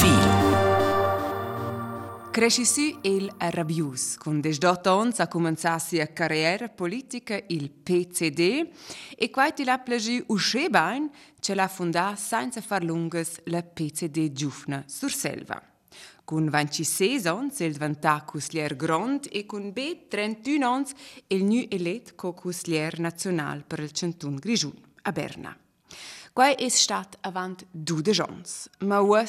Profil Cresci il Rabius, con 18 anni ha cominciato la sua carriera politica il PCD e quando l'ha plagi uscì bene, ce l'ha fondata senza far lungas la PCD Giufna sur Selva. Con 26 anni è diventato consigliere grand e con B 31 anni è il nu eletto come consigliere nazionale per il Centun Grigiun a Berna. Qua è stato avanti 12 anni, ma ora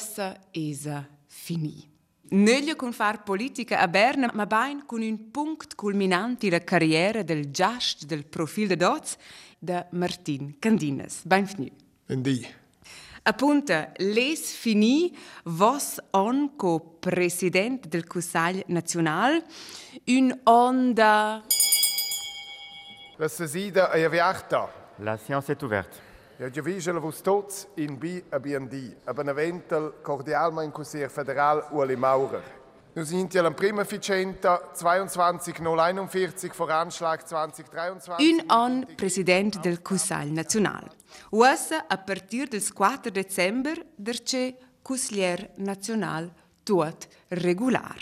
è finito. Negli con far politica a Berna, ma bain con un punct culminante la carriera del gast del profil de dots de Martin Candines. Benvenu. Vendi. Appunto, les fini vos on co president del Consiglio Nacional un onda... La sesida è aperta. La séance est ouverte. Ja, già vigela vos tots in B a BND, a Beneventel, cordialmein Federal Ueli Maurer. Nous sind ja am prima Ficenta 22041 Voranschlag 2023. Un an president del Consiglio Nacional. Uessa a partir del 4 dezember derce Consigliere Nacional tuot regular.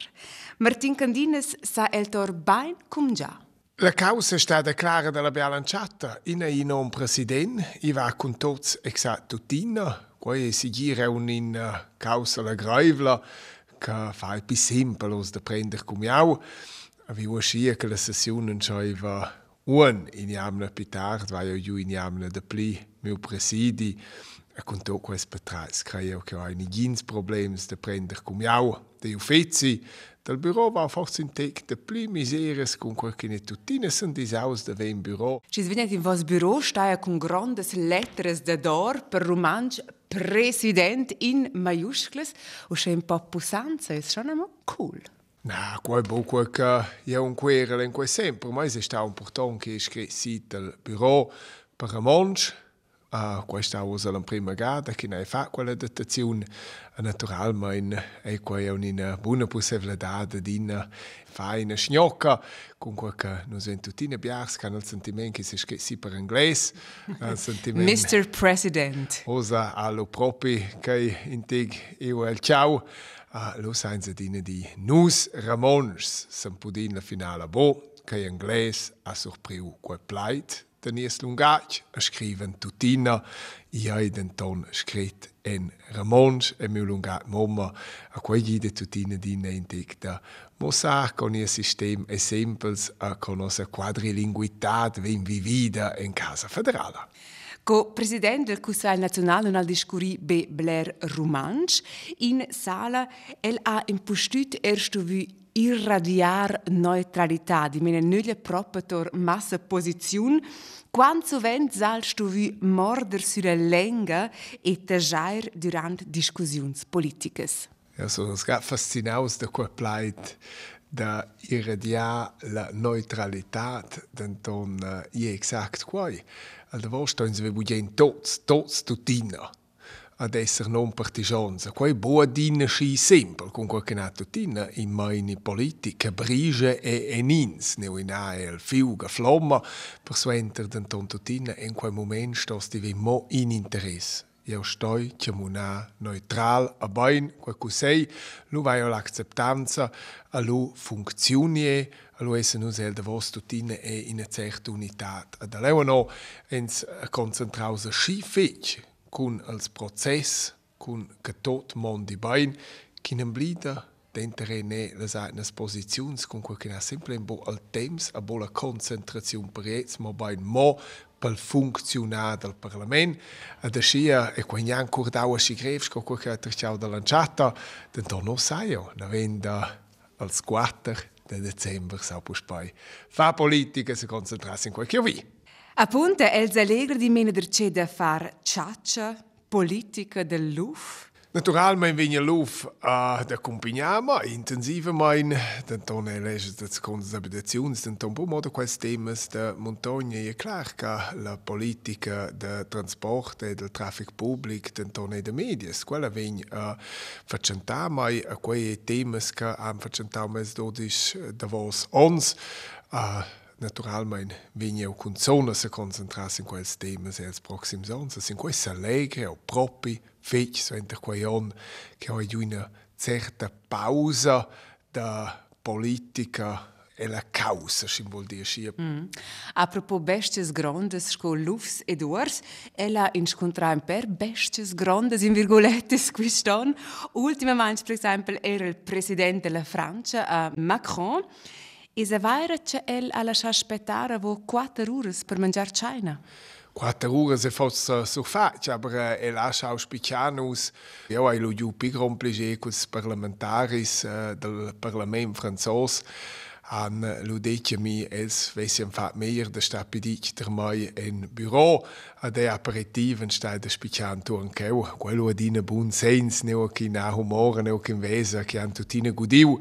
Martin Candines sa el tor bain cum già. La causa è stata clara dalla bilanciata. In un non presidente, i va con tutti esattutina. Poi si gira un in causa la greivla, che fa più semplice da prendere come io. Vi uscì che la sessione c'era un in jamna più tardi, vai io in jamna da pli, mio presidi. E con tutto questo betrás, credo che ho un problemi da prendere come io. Dei uffizi, Dal bureau va forse un tec de pli miseres con quel che ne tuttine sunt dis aus de ven bureau. Ci svenet in vos bureau staia con grandes letteres de d'or per romansch president in maiuscles o c'è un po' pusanza, è schon einmal cool. Na, quai bo quel che è un querel in quel sempre, ma è stato important che è scritto il bureau per romansch, a uh, questa usa la prima gada e che ne hai fatto quella datazione naturalmente è qui una buona possibilità di una fine schnocca con qualche non sento tutti ne biars che hanno il sentimento che si scrive per inglese il sentimento Mr. President. usa allo proprio che intig io il ciao a uh, lo senza di di nus ramons sempudin la finale bo che inglese ha sorpreso quel pleite Danies lungatg a scriven tutina i hai den ton scrit en Ramons e mi lungat momma a quei gide tutina di nentic da Mossa con il sistema è sempels a conosce quadrilinguitat vem vivida in casa federale. Co presidente del Consiglio Nazionale al discuri B. Blair Romansch in sala el ha impostut ersto vu irradiar neutralità, di mene nulle proprio massa posizione, quando sovent salst du vi morder sulla lenga e tajair durant discussioni politiche. Also, es gab fascinaus da quel pleit da irradiar la neutralitat denton uh, i exact quai. Al davos stoins vi bugen tots, tots tutina ad essere non partigians. Quei boa dina sci sempre, con quel che nato tina in maini politica, brige e enins, neu in ael, fiuga, flomma, per suenter den tontutina, in quel moment stos di mo in interesse. Io sto chiamuna neutral a bain, quel che sei, lu vai l'acceptanza, a lu funzioni, a lu esse nus el de vos tutina e in una certa unità. Ad aleo no, ens concentrausa sci fece, con els process, con che tot mondi bain, che non blida d'entere ne les eignes posizions, con quel che ha bo al temps, a bo la concentrazione per ets, ma bain mo pel funzionar del Parlament. Ad ascia, e quan jan curdau a si grefs, co quel che ha da lanciata, den to no saio, na venda als 4 de Dezember sau puspai. Fa politica se concentrarsi in quel vi. Appunto, els allegri meno derce da far ciaccia politica del luf? Naturalment vinha luf uh, da acompanhama intensivamente, então elege das contas habitações, então por modo quais temas da montanha é claro que a política de transporte e do tráfego público, então é de mídias, quella vem uh, facentare mai a quei temas que han facentare mais dodis da vos ons, uh, naturalmente vengono con zona a concentrarsi in quei temi e als prossimi anni. Sono queste allegre o propri feci, so entro quei anni che ho una certa pausa da politica e la causa, si vuol dire. Mm. A propos bestes grandes, sco lufs ed ors, ella incontra per bestes grandes, in virgolettes, quest'anno. Ultimamente, per esempio, era il presidente della Francia, Macron, e se vaira che el a lasciar aspettare vo 4 ore per mangiare cena. Quattro ore se fosse so faccia, äh, el lascia auspicianus. Io ho lo più complice con i parlamentari äh, del Parlamento francese han ludetje mi els vessiam fat meier de stapidic der mai en bureau. A de aperitiven sta de spician tu ancheu quello adina bun sens neo ki na humor neo ki vesa ki an tutina gudiu.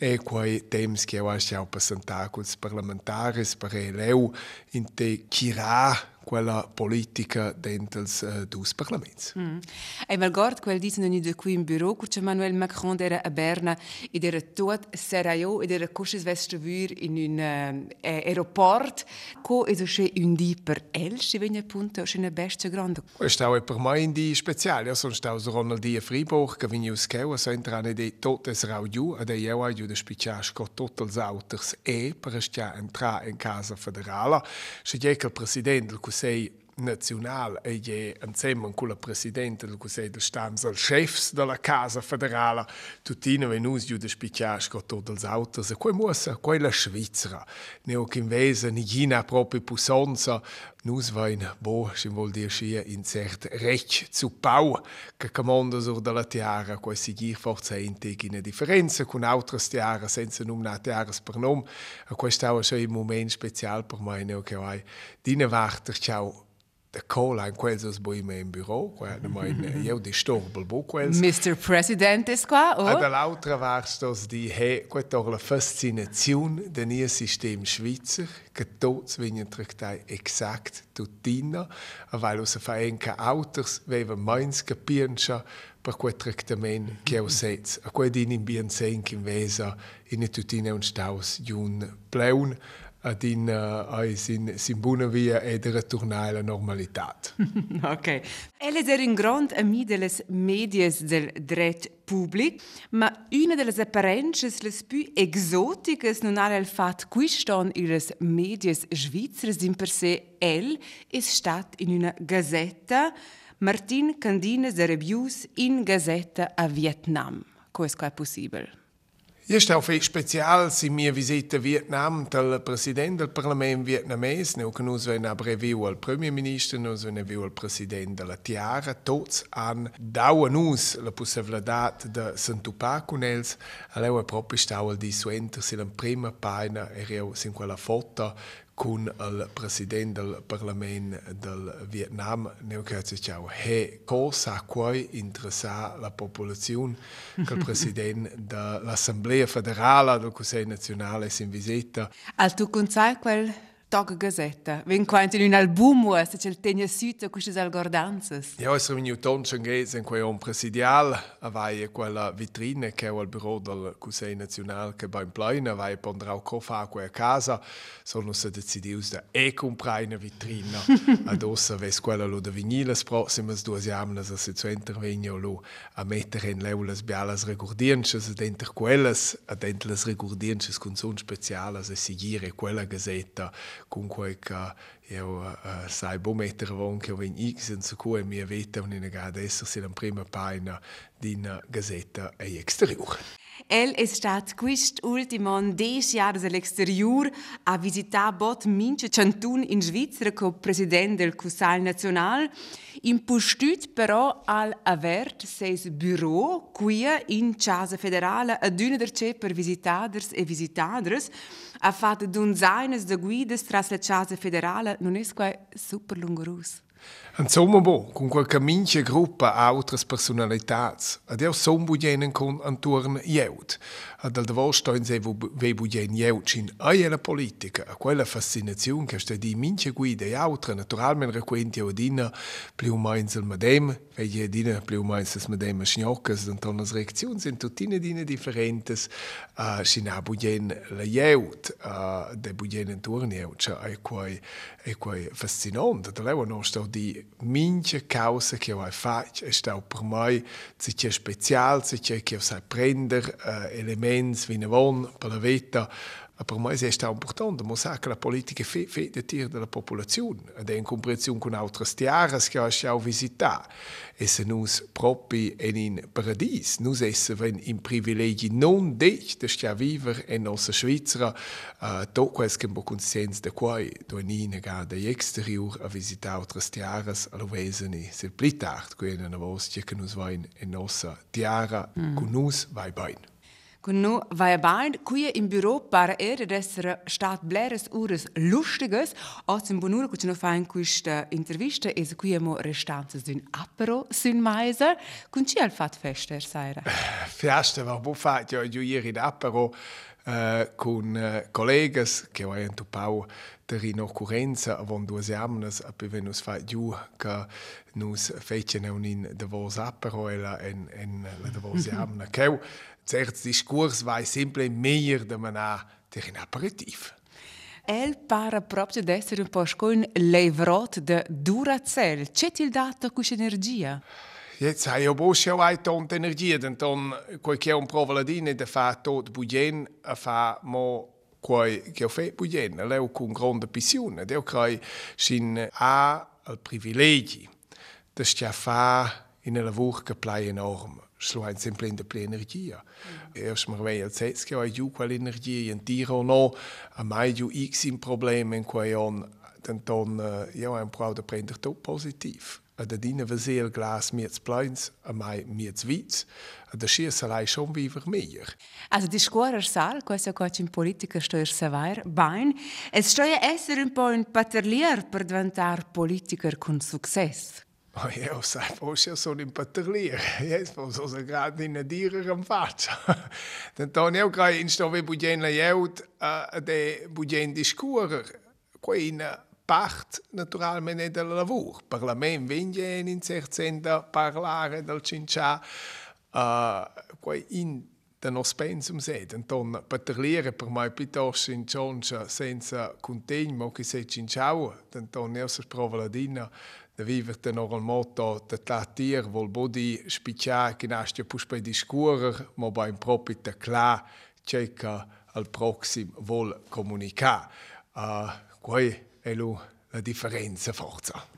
E quai temps che ho asciau passantar culs parlamentaris per eleu in te chira quella politica dentro uh, dos parlaments. Mm. E malgord quel dicono ni de qui in bureau, che Manuel Macron era a Berna ed era tot seraio ed era cosces vestravur in un uh, aeroport, co es che un di per el, si venne appunto che una bestia grande. Questo è per me un di speciale, sono stato Ronald di Fribourg, che venne uskeu, so entrane di tot es raudiu, ed io ho de spicciasco tot els auters e per stia entra in casa federale. Se che il presidente del say Nacional e je insieme con la Presidente del Consiglio di Stato, il chef della Casa Federale, tutti venus giù di spicciare tutti gli autos, e quei mussa, quella Svizzera, neo che invece nigina proprio pussonza, nus vain bo, si vuol dire scia in cert rec zu pau, che comanda sur della tiara, quai si gir forza integina differenza con altre tiara senza numna tiaras per nom, e questo è un momento speciale per me, neo che vai, dine warter, ciao, de Cola quels os boi me in bureau, qua de mein eu di storbel bo quels. Mr. President is qua, o? Oh? A l'altra varstos di he, quetor la fascinazione de nia system Schweizer, che tots venien tractai exakt tutina, weil us fa enca auters veva meins capiencha per quel tractament che eu sets. A quei din in bien sen in vesa in tutina un staus giun pleun, ad in uh, sin, sin buona via ed ritornare alla normalità. ok. Elle era un grande ami delle medias del dret pubblic, ma una delle apparenze le più esotiche non è il fatto che stanno le medias svizzere in per sé el è stato in una gazzetta Martin Candines de Rebius in gazzetta a Vietnam. Come è possibile? Este auch viel spezial si mia visita a Vietnam del presidente del Parlament vietnamès, neu che nus ven abreviu al premier ministro, nus ven viu al president della Tiara, tots han dau a nus la possibilitat de s'entupar con els, aleu è proprio stau al di suenter si la prima paina ereu sin quella foto con il presidente del Parlamento del Vietnam, ne ho ciao, he cosa quai interessa la popolazione che il presidente dell'Assemblea federale del Consiglio nazionale si visita. Al tu consai quel Tag Gazetta. Wenn quant in un album was c'è il tegna sita queste algordanzas. Ja, es veniu tonchen ges in quei on presidial, avai quella vitrine che al bureau del Consiglio Nazionale che beim Plein avai pondrau cofa quei casa, sono se decidius da e comprare una vitrina. Adossa ves quella lo de viniles proximas duas jamnas se zu intervenio lo a mettere in leulas bialas regurdienches dentro quelles, dentro las regurdienches con son specialas e sigire quella gazetta comunque che io uh, sai buon mettere von che ven x in su cui mi avete un'inegata essere la prima pagina di una gazzetta e exteriore. El è stato quest'ultimo dieci anni all'esteriore a visitare bot mince cantun in Svizzera come presidente del Consiglio nazionale. Impostut però al avert seis bureau qui in Casa Federale ad una der per visitaders e visitadres ha fatto dunzaines de guides tra la Casa Federale non è super lungorus. Insomma, bo, con qualche mince gruppa altre personalità, ed io sono bugienen con antorn jeut. Ed al davos stoin se ve bugen jeut in aia la politica, a quella fascinazione che sta di mince guide e altre, naturalmente requenti o dina, più o meno il medem, vedi dine più o meno il medem schnoccas, dann as reaktionen sind tuttine dine differentes, uh, sina budien la jeut, uh, de budien in turnieut, cioè è quai è quai fascinante, da leva non sto di minche cause che ho fatto, è sta per mai si c'è special, si c'è che sai prender uh, elements wie ne von per la vita Per moi è stato importante mostrare che la politica fa de tir della popolazione ed è in comprensione con altre tiaras che già visitato. E se nus propri in in paradis, nus essen in privilegi non dec de stia viver in nostra Svizzera, uh, to quels che mo conscienza de quai do in ga de exterior a visitare altre tiaras allo veseni se pli tard, qui in una vostra che vain in nostra tiara, mm. con nus vai bain. Nu vai bain, qui in bureau para er essere stat bleres ures lustiges, als in bonura cucino fa in questa intervista e qui mo restantes d'un apero sun meise, con ci al fat fester saira. Festa va bu fat jo jo ieri d'apero uh, con uh, collegas che ho tu pau der in occurrenza avon due amnes a pe venus fa giù che nus fecene un in de vos apero e la en en la de vos amna che certs discurs vai sempre meglio da manà ter in aperitif. El para proprio d'essere un po' con l'evrot de Duracell. C'è il dato con energia? Jetzt habe ich auch schon eine Tonne Energie, denn dann qualche un provaladine da fa tot bugen a fa mo quai che ho fatto bugen, leu con grande passione, deu crai sin a al privilegi. Das ja fa in una lavoro che plai enorme sluhain sempre in de ple energia. Mm. Erst mar vei al sets che hai giù quella energia in tiro no, a mai giù x in problem in quei on, den ton uh, io ein prou de prender to positiv. A de dine vesel glas miets pleins, a mai miets wits, a de schier salai schon viver meier. Also die scuorer sal, questo qua in politica sto er sevair, bain, es stoia essere un po' un paterlier per diventar politiker con success. Oh, io sai, forse sono in patterlier. Io sono gerade in dieren am faccia. Dan io credo in sto ve budgen la jeut uh, de budgen discurer. Qui in part naturalmente del lavoro. Parlament vinge in inserzenda parlare del cincia. Uh, qui in den ospensum sed, Anton, per terliere per mai pitos in cioncia senza contegno, che se ci inciaua, Anton, io se provaladina, da viver ten or al motto da tatir vol bodi spicia che nasce pus pe discurer, ma ba in propi te cla c'è che al proxim vol comunica. Uh, quai è lu la differenza forza.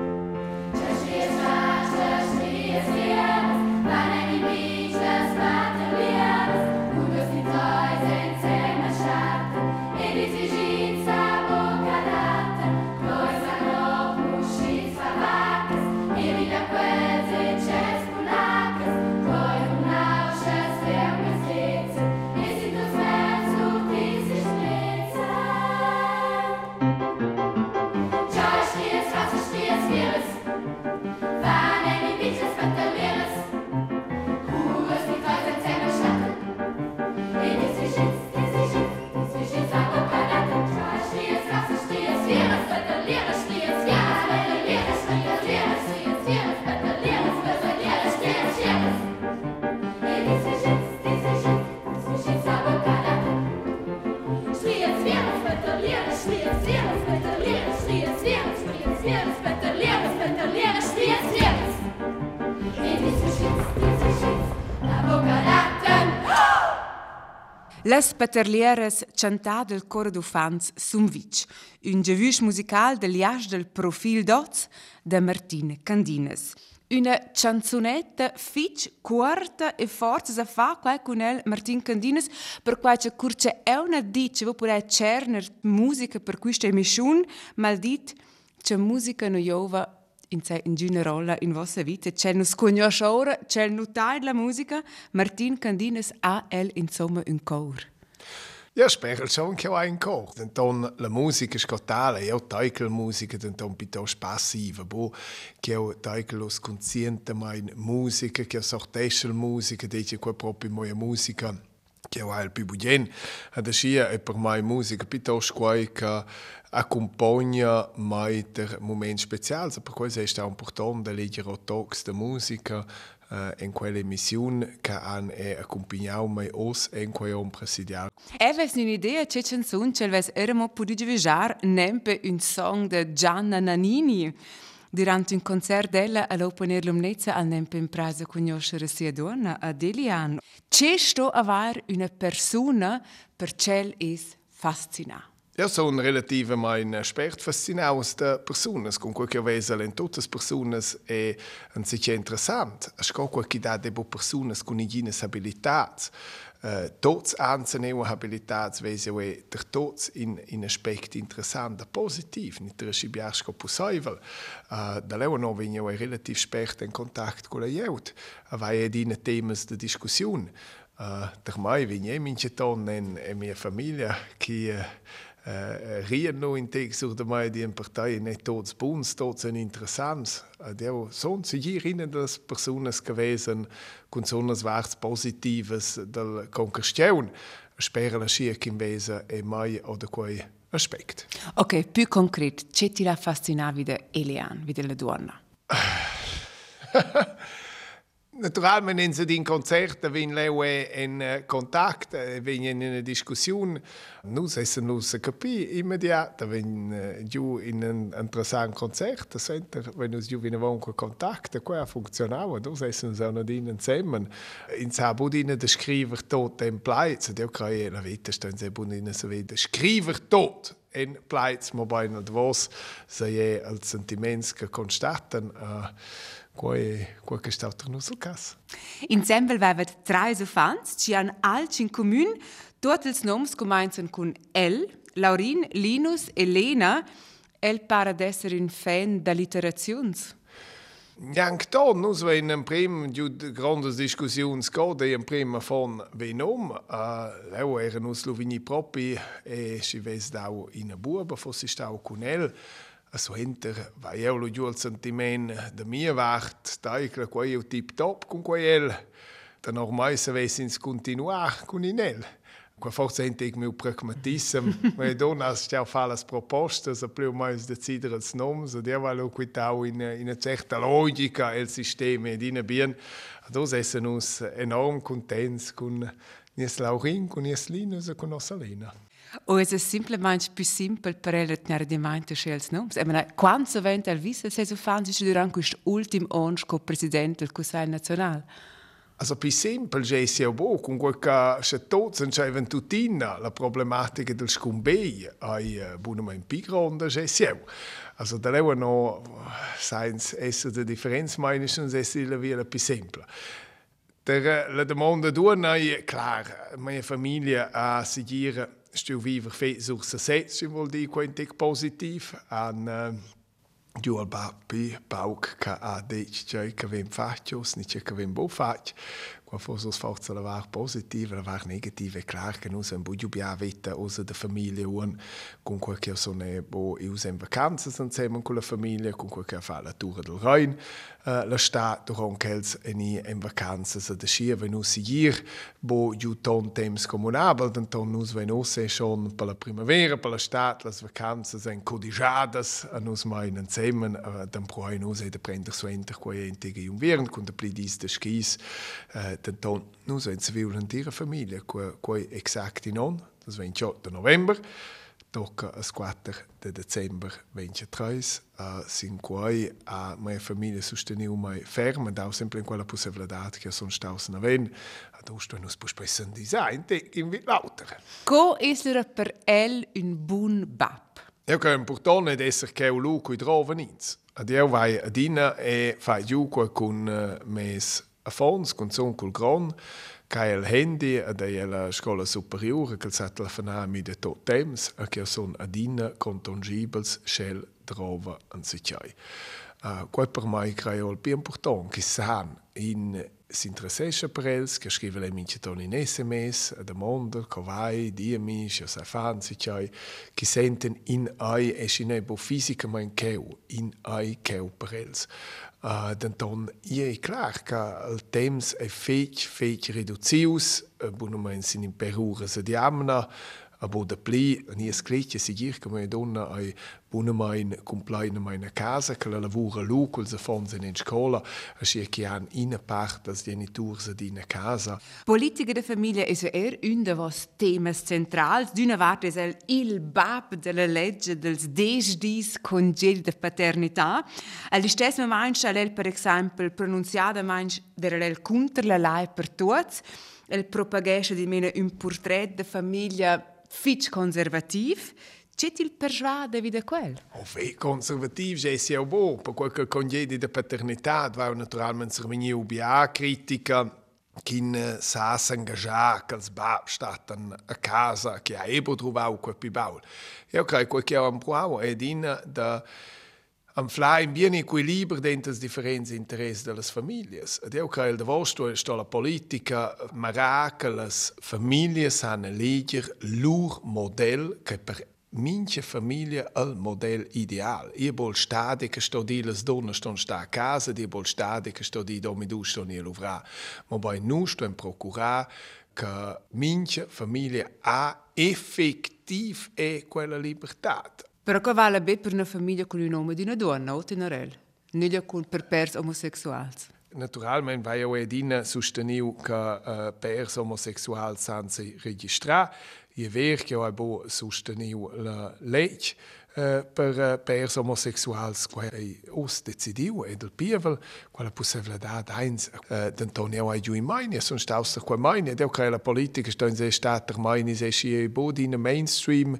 Les Paterlieres chantat del coro d'ufans sum vic, un gevus musical del liage del profil dots de Martine Candines. Una canzonetta fitch, quarta e forza sa fa quai con el Martin Candines per quai c'è curce è una dice vo pure cerner musica per questa emissione, mal dit c'è musica noiova in, in generale in vostra vita. C'è un conosce ora, c'è un la musica. Martin Candines ha el insomma un cor. Ja, spero schon che ho un cor. Então, la musica scottale, io taikel musica, então piuttosto passiva, bo che io taikel los consciente mai musica, che sortesce musica, dice qua proprio moja musica che io il più bugen. Adesso è per mai musica piuttosto quai che accompagna mai der moment speciale, per questo è importante leggere talks de musica, uh, in quell'emissione che hanno accompagnato me os in quell'on presidiale. Eves un'idea c'è canzone che ves eramo potuto viaggiare nempe un song di Gianna Nannini. Durante un concert della all'Open Air Lumnezza al nempe impresa conoscere sia donna a Delian. C'è sto aver una persona per cel es fascinante. Ja, sono relativamente esperto fascinados de pessoas, com qualche vez em todas as pessoas é um sítio interessante. Acho que qualche idade de pessoas com algumas habilidades, uh, todos anzunehmen é der todos in in aspecto interessante, positivo, nicht der schibiasco possível. Uh, da leo no venho é relativo esperto em contato com a gente, vai é dine temas de discussão. Uh, der mai venho é minha tonne em minha família que uh, Uh, rien no in teg sur de mai die Partei net tots buns, tots en interessants. Uh, Deu hier innen das personas gewesen kun sonas warts positives del conquestiun. Spera la scia kim wese e mai oder quei aspect. Ok, più concret, c'è ti la fascinavi de Elian, wie de la donna? Naturalment in se din Konzerte vin leu en kontakt, vin in una diskussion. Nus essen nus capi immediat, vin giù in un interessant Konzert, center, wenn giù vin avon kontakt, qua funzionava, nus essen so na din zusammen. In sa budina de skriver tot en plaiz, dio kraje la vita stön se budina so vede skriver tot en plaiz mo bain vos, se je al sentiments che constaten. Uh, quei quei che sta tra nos cas. Insieme aveva tre fans, ci hanno alci in comune, tutti i nomi cominciano con L, Laurin, Linus e Lena. El pare d'essere un fan da letterazioni. Jank da, nus wenn en prim de grandes discussions gode en prim von venom, leu era nus lovini propi e si ves dau in a buba, fossi stau con el, also hinter vai eu lo giù al sentiment de mia vart taicle quei eu tip top con quel da normai se vesins continuar con inel Quei forza ente ik meu pragmatism, ma e dona stiau fa las propostas, a pleu mais decider als noms, ad eva lo quitau in, in a certa logica el sistema ed in a bien. Ados essen us enorm contents cun nies Laurin, cun nies Linus e cun nossa Lena. O es es simplemente più simple per el tenere di mente scels noms. E mena, quanto vent el visse se so fansi durante quest ultim onsch co presidente del Consiglio Nazionale? Also più semplice è sia bo, con quel che se tutti non tutina la problematica del scumbei ai uh, buonamente più grande è sia. Also da leva no science essa de differenza meines sia la più semplice. Der, la domanda d'una è clar, mia famiglia a seguire stu viver fe sur si vuol dire quentic positiv, an uh, giù al papi, pauc ca a dec, cioè che vem faccios, ni che vem bo fac, qua fosse forza la var positiva, la var negativa, è clar che noi siamo buio bia vita usa de famiglia un, con che sono bo ius in vacanze insieme con la famiglia, con quel che fa la tour del Rhein, uh, la sta durant els eni in vacanze sa de scia wenn us hier bo giù ton temps comunabel, den ton nus wenn us schon per la primavera, per la stat, las vacanze sen codigiadas, a nus mai insieme, uh, den proi nus e de prender so enter quei entige jung während, con de plidis de skis, uh, den ton nus en civil in ihre Familie, quei exakt in on, das wenn 8 november, tocca a 4 de dezember 23 uh, sin quai a mia famiglia sosteniu mai ferma dau sempre in quella possibilità che sono staus na ven ad usto nus pus spessen design te in vit lauter. Co is er per el un bun bap? Io che importante è essere che un luco i trova nins ad io vai ad ina e fai giù con uh, mes affons con son col gran Kaj il handy ad la scola superiore che sa telefonare mi de tot temps e che son adina contongibels shell drova an sicai. Uh, quel per mai creio il più importante, che san in si interessescha per els, che scrive le minceton in SMS, a demanda, co vai, diemi, se sa fan, si chai, che senten in ai e scine bo fisicament cheu, in ai cheu per els. Uh, Denton, ie è clar che il temps è fech, fech reduzius, uh, buonament sin in perura se diamna, da pli ni es cletche sigir come donna ai buna mein complaina meine casa che la lavora lu col se fonse in scola a si che han in part das genitur se di na casa Politica de famiglia è er un de vos temas centrals d'una parte è el il bab della legge dels des dis congedi de paternità al stess moment sta el per esempio pronunciada manch der el contro la lei per tuts. El propagesce di mena un portrait de famiglia Fitch conservativ. C'è il perjoa da vita quel? Oh, fei conservativ, já se é bom, para qualquer congedi da paternidade, vai naturalmente servir a crítica, quin sa s'engajar que els va estaten a casa, que a ebo trobau que pibau. Eu crec que aqui é um prou, é dina de... da am fly in bien equilibrio dentro le differenti interessi delle famiglie. Ed io credo che vostro è la politica, ma che le famiglie sanno eleggere il loro modello che per minche famiglia il modello ideale. Io voglio stare che sto di le donne sto sta a casa, io voglio stare che sto di domi du sto in l'uvra. Ma poi noi sto in procurare che minche famiglia ha effettivamente quella libertà. Però che vale bene per una famiglia con il nome di una donna, o tenerel? Non con per pers omosessuali. Naturalmente vai auch din sosteniu che uh, pers omosessual senza registrare. Je ver che ho bo sosteniu la legge uh, per uh, pers omosessuals quai os decidiu e del pievel quella possibilità eins uh, d'Antonio ai giù in meine son staus qua meine deu che la politica sto in se stater meine se schi bo din mainstream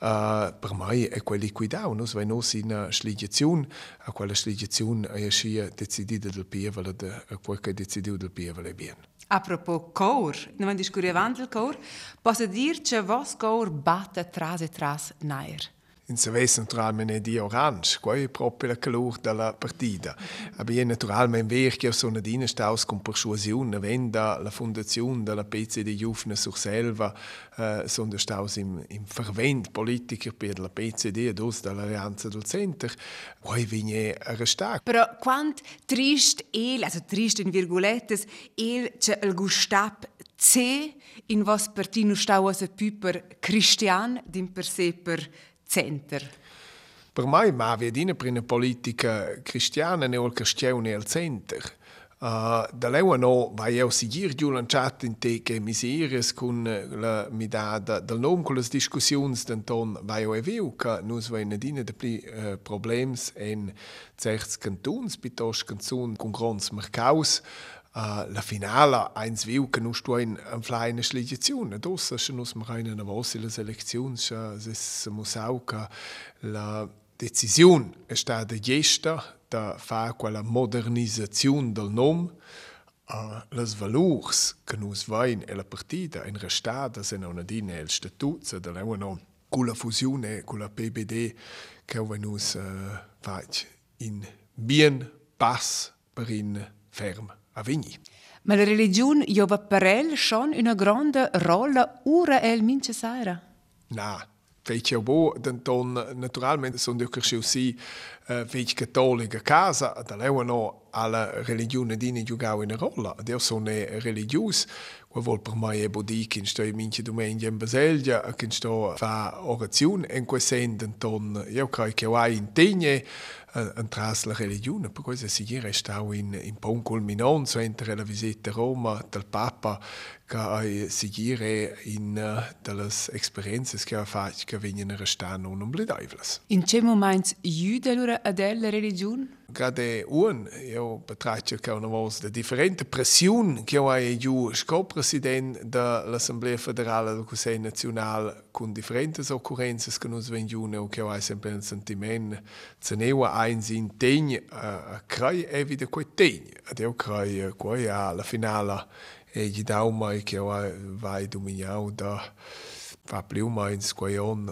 Uh, per mai è quella liquidau, nus vai nus in uh, sligiaziun, a quella sligiaziun è scia decidida del pievele, de, a quel che decidiu del pievele bien. A propos cor, non avanti il cor, posso dir che vos cor batte tras e tras nair. In se vesse naturalmente di orange, qua è proprio la calore della partita. Abbiamo naturalmente ver che sono dine staus con persuasione, venda la fondazione della PC di Jufne sur Selva, uh, sono staus im, im Verwend Politiker per la PCD ed os dall'Alleanza del Center, qua viene arrestato. Però quant trist el, also trist in virgolettes, el c'è il gustap C in vos partino stau a più per cristian din per se per center. Per mai ma vi dina per una politica cristiana ne ol cristiano al center. Uh, da leu no vai eu sigir giù lanciat in te che miserias con la midada del nom con las discussions denton vai eu viu che nus vai nadina de pli uh, problems en certs cantons pitos canzun con grons mercaus uh, la finala eins che nu sto in en flaine sligiazione dos se nus marina na vos le seleczions se muss au che la decisione è stata gesta da fa quella modernizzazione del nome uh, les valors che nus vain e la partita in restata se non adine il statut da leuano con la fusione con la PBD che venus uh, fac in bien pass per in ferm a vigni. Ma la religione jova per el schon una grande rolla ora el mince saira. Na, fece bo, denton naturalmente sono io cresciuto sì uh, fece cattolica casa, da leu no alla religione dini giocavo in rolla, io sono religius, qua vol per mai ebo di che sto in mince domenica in Baselgia, che sto fa orazione in quel sen denton io credo che ho in tegne entras la religione, per questo si gira stau in in pon culminant so entre la visita a Roma del Papa che ai sigire in uh, delles experiences che ha fatto che vengono restano non blidavles. In che moment jude lura adella religione? Gerade un, io betrachte che una volta di differente pressione che ho ai giù scopresident dell'Assemblea Federale del Consiglio Nazionale con differenti occorrenze che non vengono o che ho sempre un sentimento ceneva eins in tegn a crai evide quei tegn. Ed io crai quei alla finale éidir dámbeid ce bhah bhaid do minneá de bhe bliúmainin scoón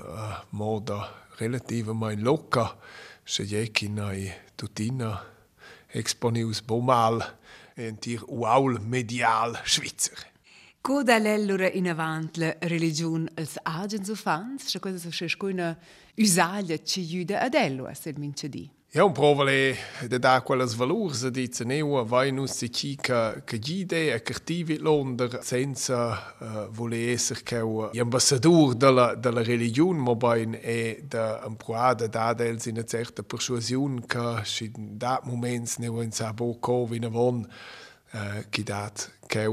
mó de relatíve main loca sé dhé cinna i tutína exponius bomal en tír uaul medial svizzer. Cod all'ellora in avanti la religione als agen so fans, se cosa so scuina usaglia ci aiuta ad ello a ser mincedì. É um problema de dar aqueles valores a dizer, não, vai nos se chica que gide a cartive Londra senza uh, voler essere che un eh, ambassador della, della religione, ma ben è da imparare da dels in una certa persuasione che in eh, dat momento non sa bo come in avon uh, che dat che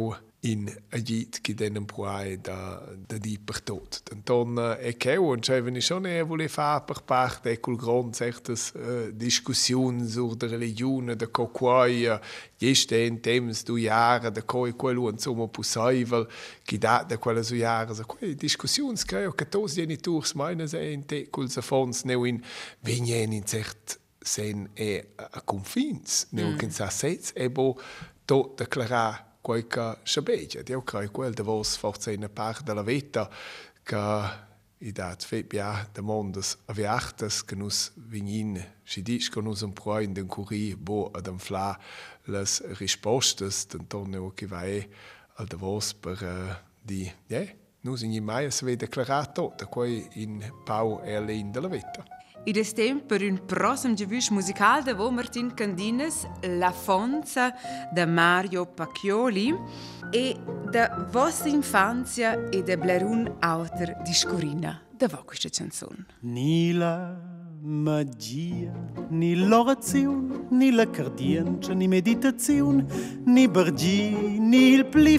in Agitchi den Puai da da di per tot. Então é que eu anche wenn ich schon eh vole fa per parte e col grond sagt das äh, Diskussion sur der Religion der Kokoi jest äh, in tems du Jahre der Koi quello und so mo possible che da da quella su Jahre so quelle Diskussion che io che tos genitors meine se in te col sa fons ne in vignen in sagt sen äh, e a confins ne che sa sets e bo to declarare declarar qualche sciabegia. Io credo quel de vos forse una parte della vita che i dat fe bia de mondes aviachtes che nus vignin si dis che nus un pro in den curi bo ad un fla les rispostes den tonne che vai al de vos per uh, di yeah, nus in mai se ve declarato da quei in pau e allein della vita. Ed è tempo per un gevush musical da Martin Candines, La Fonza da Mario Pacchioli e da vostra infanzia e da Blarun Autor di Scorina. Da voi questa canzone? Ni la magia, ni l'orazione, ni la cardienza, ni meditazione, ni bergi, ni il pli.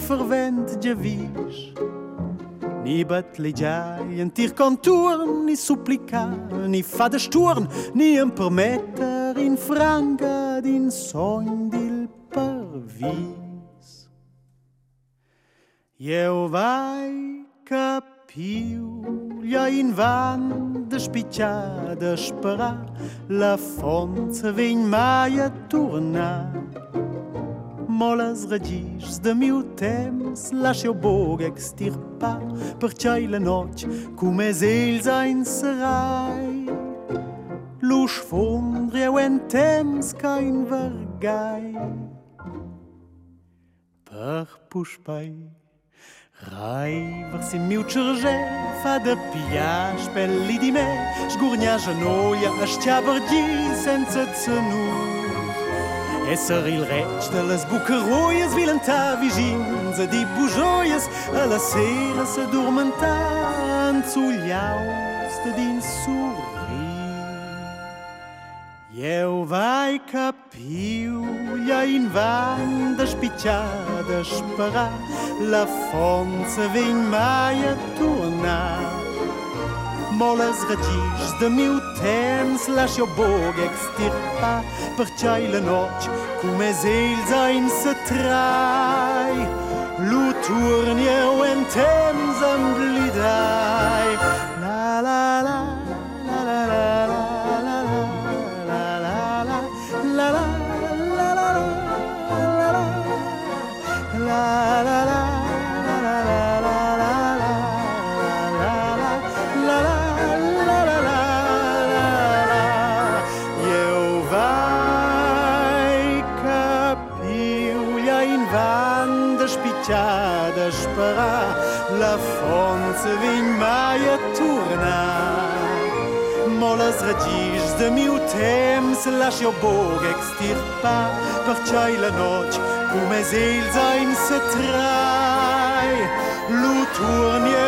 Ni battleggiai en tir conturn, ni supplicar, ni fa de sturn, ni en permetter in franga din sogn dil pervis. Eu vai capiu, ja in van de spicciada sperar, la fonte vegn mai a tornar. molas radzis de meu temps. Laxa o bog extirpar Perchei la noite comes eles a encerrai Luz fondre eu en temps ca invergai. Per puspai Raiver si miu črže fa de piaș pe lidime Zgurnia jenoia aștia bărgi sență țănu Esser il reč de les bucaroias vilenta vigins a di bujoias a la sera se dormentant sugliaus de din sorrir. Eu vai capiu ja in van de spicciada sparar la fonza vegn mai a tornar Moles redzisz de miuten slash jo bog extirpa per chaile noc cum es il sein se trai. Lu turnie o en temps am blidai la la je turna Mola zredzisz z miutem slash jo Bog extirpa Parchaj la noć kume zil zaim se traj Lu turnie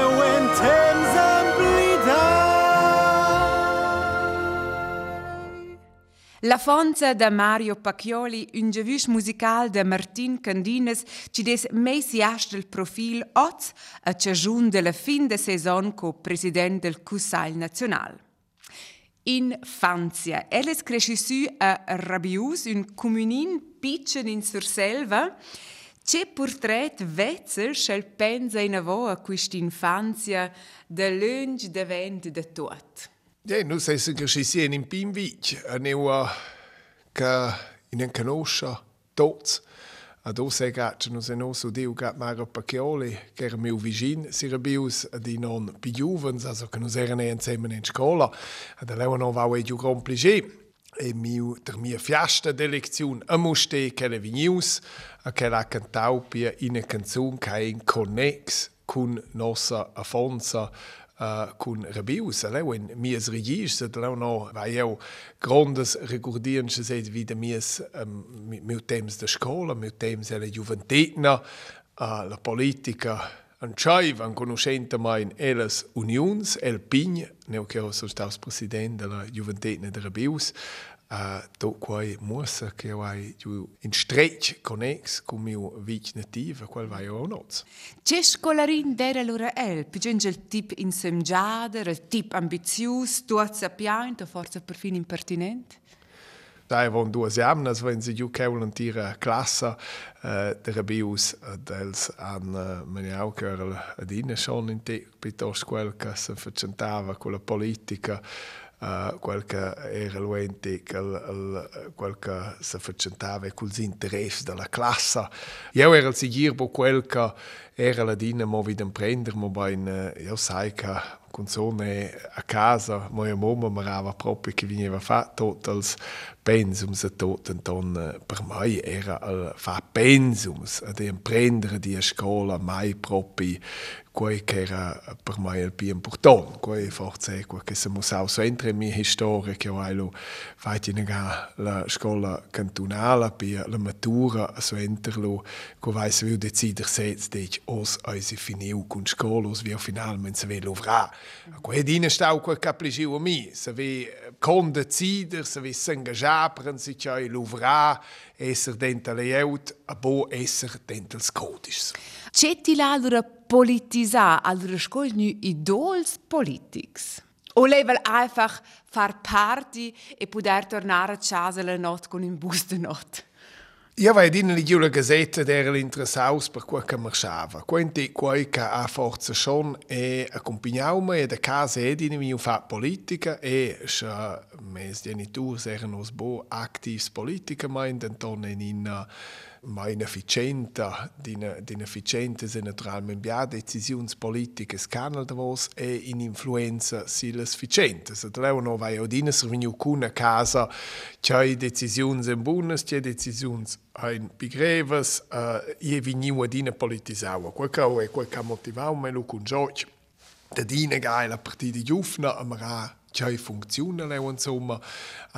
La fonza da Mario Pacchioli, un gevush musical da Martin Candines, ci des meisi il profil oz a ciajun de la fin de saison co president del Cussal National. In Fanzia, elles crescisu a Rabius, un comunin pitchen in Surselva, C'è portret vezzer schel pensa in avo a quest'infanzia de lunge de vent de tot. Eh, e noi siamo che ci siamo in Pinvic, e noi che in Canoscia, tutti, e noi siamo che non siamo su Dio che Mario Pacchioli, che era mio vicino, si era bius di non più giovani, also che non erano insieme in scuola, e da lei non va più complicato. E mio, der mia fiasta de lezione, a moste che le vignius, a che la cantaupia in una canzone che è in connex con nostra Afonso, Eh, kun rebius alle eh, wenn mirs regis se da no war jo grandes rekordieren se seit wie ehm, de mirs mit temps de schola mit temps alle juventetna a eh, la politica an chai van conoscente mein elas unions el pign ne o che ho sostas president de la juventetna de rebius Uh, quai mussa che vai giù in stretch connex con mio vic nativa quel vai o noz. C'è scolarin dera lura el, pigenge il tip insemgiader, il tip ambizius, tuot sapiaint, o forza perfin impertinent? Da von due jamnas, wenn sie giù keulen tira classa uh, der Rabius dels an uh, meine Aukerl adina schon in te piuttosto quel che si facentava con la politica uh, quel che era luente, che si facentava con gli interessi della classe. Io ero il sicuro quel che era la dinamo di imprendere, ma in, io sai che con sone a casa, mia mamma mi aveva proprio che veniva fatto tutti i pensums e tutto, e per me era il fare pensums, ad imprendere di scuola mai proprio quei che era per me il più importante, quei forse è quel che si musa entra in mia storia che ho lo fatto in la scuola cantonale per la matura so entra lo che vai se viu decider sets dich os eisi finiu con scuola os vi finalmente se ve lovra quei dine stau quel capligiu a mi se ve con decider se ve s'engagiar per si chai lovra esser dentro le eut a bo esser dentro els codis C'è ti l'allora politisar, allora scol nu idols politics? O level einfach far parti e poter tornare a casa la notte con un bus de notte? Io vai in la gazzetta era l'interessaus per quel che marciava. Quindi quel che ha forza schon e accompagnava e da casa e di mio fa politica e scha mes genitori erano bo aktivs politica ma in in ma inefficienta, d'inefficienta se naturalmente bia decisiuns politiches canal da vos e in influenza silas ficientes. Et leu no vai odina serviniu cuna casa, c'hai decisiuns en bunas, c'hai decisiuns ein bigreves, uh, ie viniu adina politisaua. Quel ca e quel ca motivau me lu cun George. Da dina gai la giufna, amara c'hai funziona leu insomma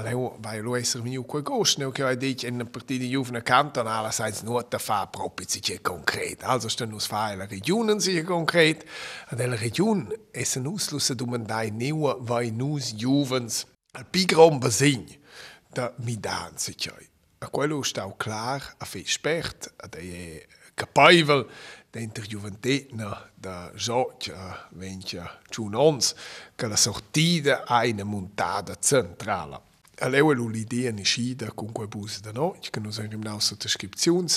leu vai lo esser veniu quel gost neu che hai dit in partita juvena cantonale seins nur da fa proprio si concret also sten us fa la regionen si concret ad la region essen uslusse domandai neu vai nus juvens al pigrom basin da mi dan si c'hai a quello stau clar a fe spert ad e capaivel dentro Juventetna da Giorgia venja giunons che la sortida ha una montata centrale. Allora l'idea è scida con quei bus da noi, che noi abbiamo dato sottoscrizioni,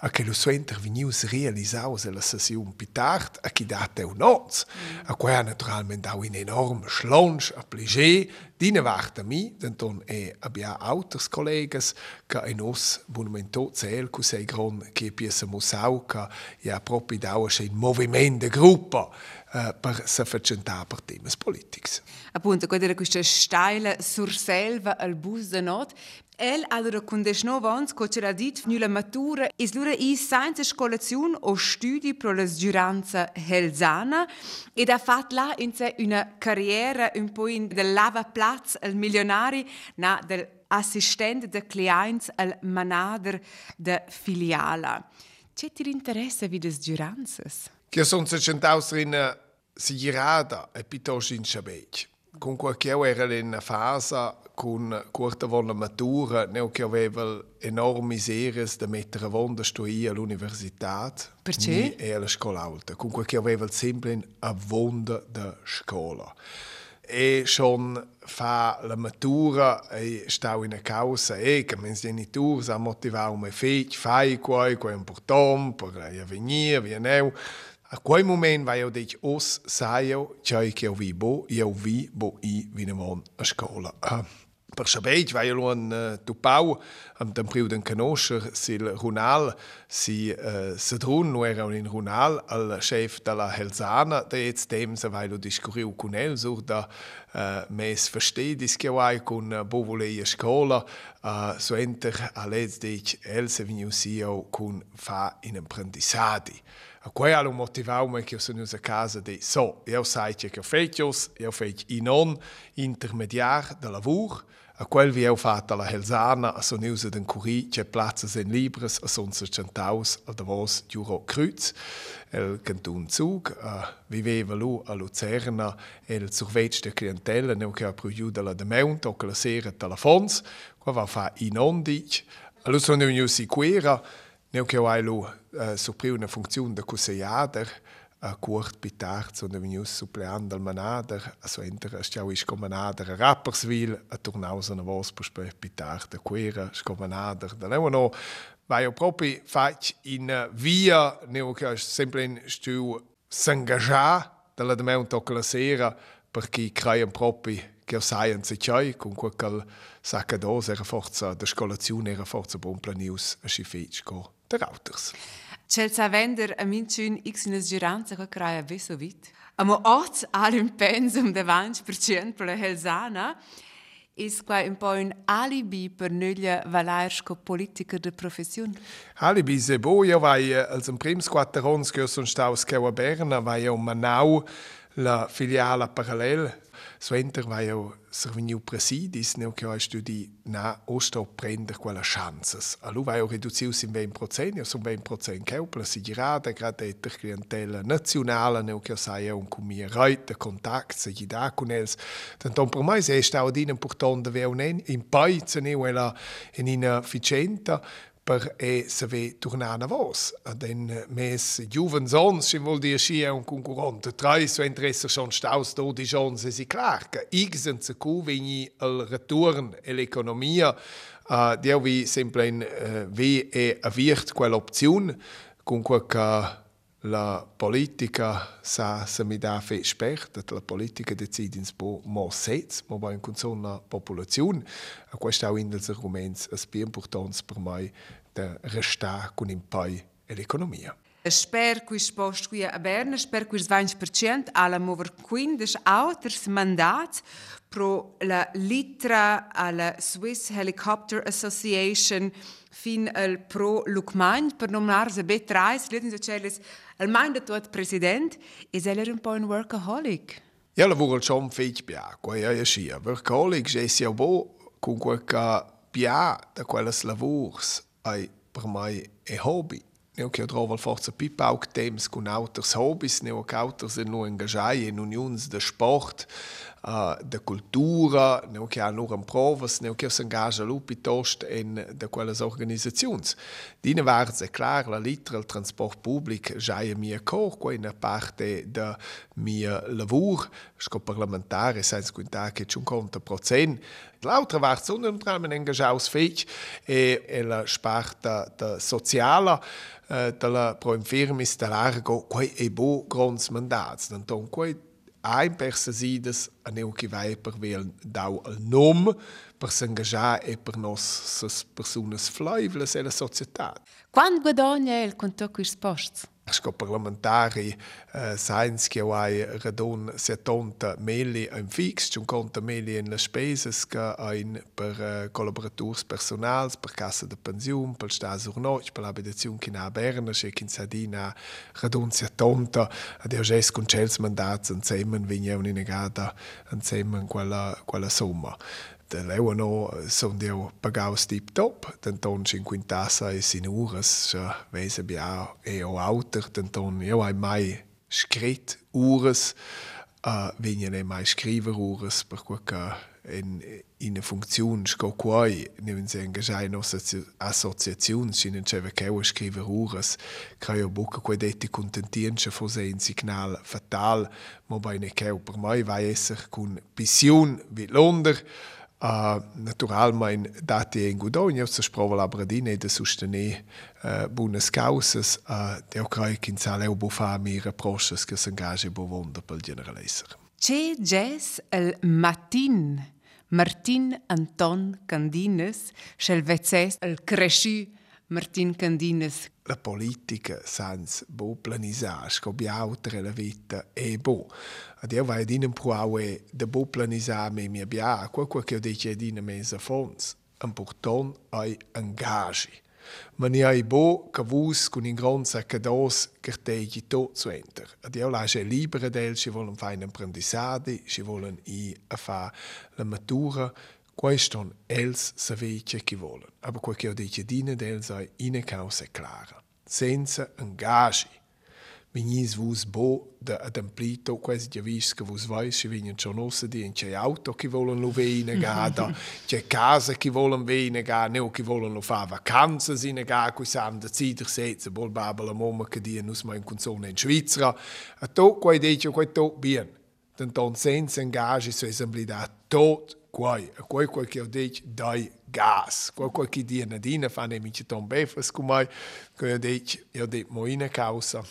a che lo so intervenuto realizzato nella sessione più tardi, a chi date un noz, a cui ha naturalmente dato un enorme schlonch, a piacere, Dine warta mi, denton e abbia auters collegas che in os monumento cel cu sei gron che piesa musau che ja proprio daua in movimento de gruppa uh, per se facentare per temas politics. Appunto, questa steile surselva al bus de not, El allora con 19 anni che c'era dit finu la matura is lura i senza scolazione o studi pro la giuranza helsana ed ha fatto là in sé una carriera un po' in del lavaplatz al milionari na del assistente de clients al manager de filiala. C'è ti interessa vi des giuranzas? Che sono centaus in sigirada e piuttosto in sciabec. Con qualche era in fase con quarta volta matura, ne ho che aveva enormi seres e da mettere a vonda sto io all'università. Perché? E alla scuola alta. Con quel che aveva sempre a vonda da scuola. E schon fa la matura e sta in una causa e che mi insegni tu, sa motivare un mio figlio, fai quoi, quoi è importante, per lei venire, viene io. A quel momento vai a dire, os, sai io, c'è che io vi bo, io vi bo, io vi ne a scuola. Uh. Ah. Per Schabeit vai un uh, tupau am den priu den canoscher sil Runal si uh, sedrun no era un Runal al chef de la Helsana de ets dem se vai lo discuriu cun el sur da uh, mes verstedis che vai cun uh, bovoleia scola uh, so enter a lez dic el se viniu sio cun fa in apprendissadi. A quei hanno motivato me che sono a casa di so, io sai che ho fatto, io ho fatto in non intermediar de lavoro, a quel vi eu fatto la Helsana, a son usa den Curie, c'è plazza sen libres, a son se centaus, a davos Juro Kreuz, el Canton Zug, a viveva lu a Luzerna, el survetsch de clientela, neu che a proiuda la de meunt, o che la sera telefons, qua va fa in ondic, a lu son eu siquera, neu che ai lu uh, surpriu una funzione de cuseiader, a curt pitard so vegnius suppleant al manader also enter stiau is com manader a Rapperswil a tornaus a vos per spe pitard a quera sco manader da leu no vai propi fac in via neo che sempre in stu s'engagiar dalla de meu tocca la sera per chi creian propi che saien se chai con quel sacca dos era forza de scolazione era forza bon planius a schifetsch co der Autors. Čelca vendar minčin x nas žiranca, kako kraja vesovit. Amo oc alim pensum de vanč pričen pole Helzana, is qua in po un alibi per nölle valersko politiker de profession. Alibi se boja, vai eh, als un prims quatterons gjörs un staus kewa Berna, vai un Manau, la filiala parallel so enter vai eu serviniu presidis neu che ho studi na osto prender quella chances. A lu vai eu reduzius in 20%, io son 20% keupla si girada grad etter clientela nazionale neu che sai eu un cu mia reute kontakt se gida con els. Tanto per mai se stau din important de veu in pai se neu ela in ina ficenta per e se ve tornar a vos. Den mes juven sons, si vol dir schi un concurrente. Trai so interesse schon staus do di chance si. Che ixen se cu vegni al return e l'economia uh, dia vi sempre in uh, vi e avirt quell'opzione con quel che la politica sa se mi da fe spert, la politica decide in spo mo sez, mo ba in consum la popolazione. A questo è un dels arguments es più importants per mai da resta con in pai e l'economia. Sper que spost qui a Berna, sper que 20% alla mover 15 auters mandats pro la litra alla Swiss Helicopter Association fin al pro Lucmain per nominar se B3, liten so celes al de tot president, is er un po' workaholic. Ja, lavoro schon feit bia, qua ja ja sia. Workaholic, je sia bo con quel ca bia da quelles lavors ai per mai e hobby. Neo che trovo forza pipa auch temps con auters hobbies, neo che auters no engagiai in unions de sport, uh, de cultura, neo che ha nur am provas, neo che s'engagia lu piuttost in de quelles organisazions. Dine war se klar la litra il transport public già mia cor, qua in parte de mia lavur, sco parlamentare, senza quinta che c'un conta procent, L'altra war unter engagiaus fech e, e la sparta da sociala eh, della pro infirmis da largo quai e bo grons mandats. Denton quai ein persasides a neu che vai per vel dau al nom per s'engagiar e per nos personas flaivles e la società. Quando guadagna il conto quis posts? Sco parlamentari eh, sains che hai radon 70 meli in fix, ci conta meli in le speses che ein per eh, collaborators personals, per cassa de pensiun, per stas urnoch, per l'abitazione che na Berna, che in Sardina radon 70, ad io ges con cels mandats insieme in negata insieme quella quella somma. De leu no son deu pagaus tip top, den ton 56 ures, weise bia e o auter, den ton eu ai mai scrit ures, uh, venien e mai scriver ures, per cui ca in, in quai. Neven se engagiai in associaziun sinen ceva cheu scriver ures. Craio buca quai detti contentienche fose un signal fatal. Mo bei ne cheu per mai vai esser cun pission vi Londer Uh, naturalmein dati en Gudogna se sprova la bradine de sostener uh, buonas causas uh, deu crai che in sale u bufa mi reproches che s'engage bo vonda pel generalisser. Che ges el matin Martin Anton Candines, schel vezzes el cresciu Martin Candines. La politica sans bo planisar, scobi autre la vita e bo. Ad io vai din pro e de bo planisar me mi bia, qualco che io dice din mesa fons, important ai engagi. Ma ni ai bo che vus con in gran saccados che tegi tot zu enter. Ad io lascia libera del, ci volen fare un apprendissade, ci volen i a fa la matura, Questo els savece chi volen, aber quel che ho dice dine dels è in causa clara, senza engagi. Vignis vus bo da ademplito, quasi già vis che vus vais, ci vignan schon ossa di, c'è auto che volen lo vene gada, c'è casa che volen vene gada, neo che volen lo fa vacanze sine gada, qui sam da zider setze, bol babel a momma che die nus ma in consone in Svizzera, a to quai dice quai to bien, den ton senza engagi so esemblida tot quai, a quai quai che ho dice dai gas, quai quai che die nadina fa ne mici ton befas cumai, quai ho dice, io dice mo in causa,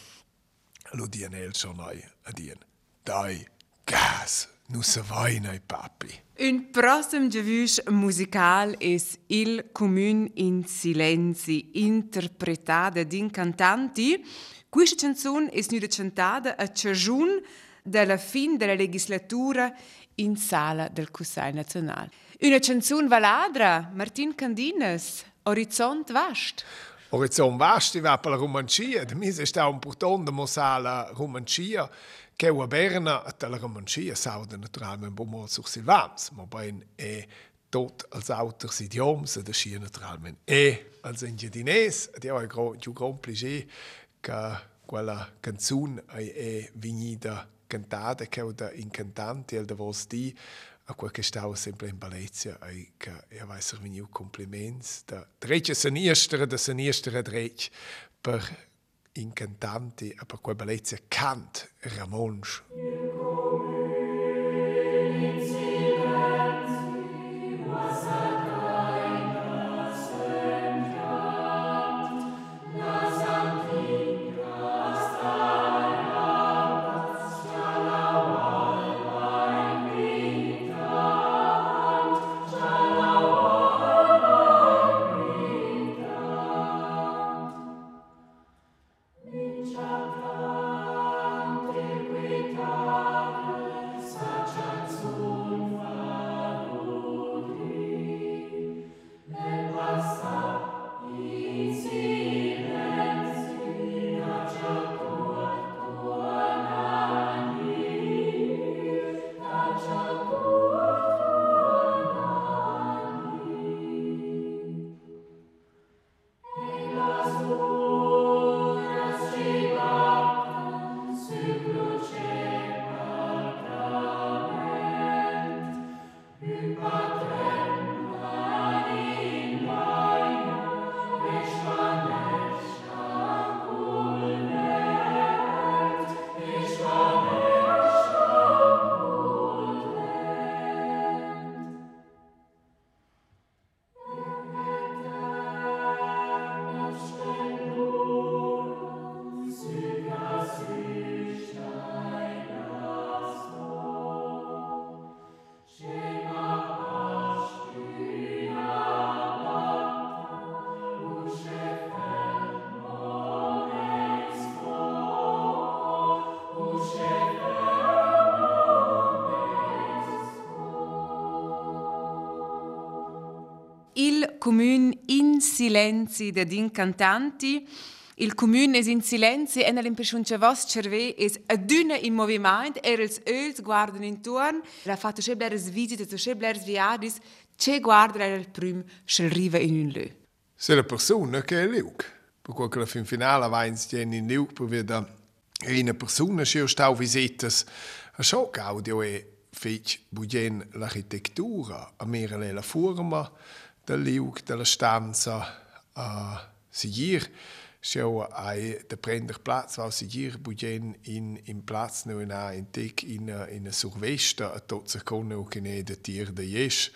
lo dien el schon noi, a dien, dai gas, nu se vai nei papi. Un prossimo giavush musical es Il Comune in Silenzi, interpretada din cantanti. Questa canzone è stata cantata a Ciagiun dalla fine della legislatura in sala del Consiglio nazionale. Una canzone valadra, Martin Candines, Orizzont vast. Horizon Vasti va per la Romancia, da mi è stato importante mostrare la Romancia, che è Berna, e la Romancia sauda naturalmente un po' sur Silvans, ma poi è tot als auters idioms, da scia naturalmente e als ingedines, ed io ho più gran piacere che quella canzone è venuta cantata, che da incantante, e da vos di, a quel che stava sempre in Balezia, e che io vai essere venuto compliments da dreccia sinistra, da sinistra dreccia, per incantanti, e per quel Balezia cant Ramons. Il Comune in Silenzi de din cantanti. Il Comune es in Silenzi e nell'impressione che vos cerve es aduna in movimento e els öls guardan intorno. La fatta che bleres visite, che bleres viadis, che guarda il prim schel riva in un lö. Se la persona che è liug. Per quel che la fin finale vains tiene in liug, per via una persona che stau visitas a che audio è fece bugen l'architettura, a mere la forma del liug, della stanza, a sigir, Schau ai de prender Platz aus sigir bugen in in Platz no in in tek in in a survesta a tot se con o che ne de tier de yes.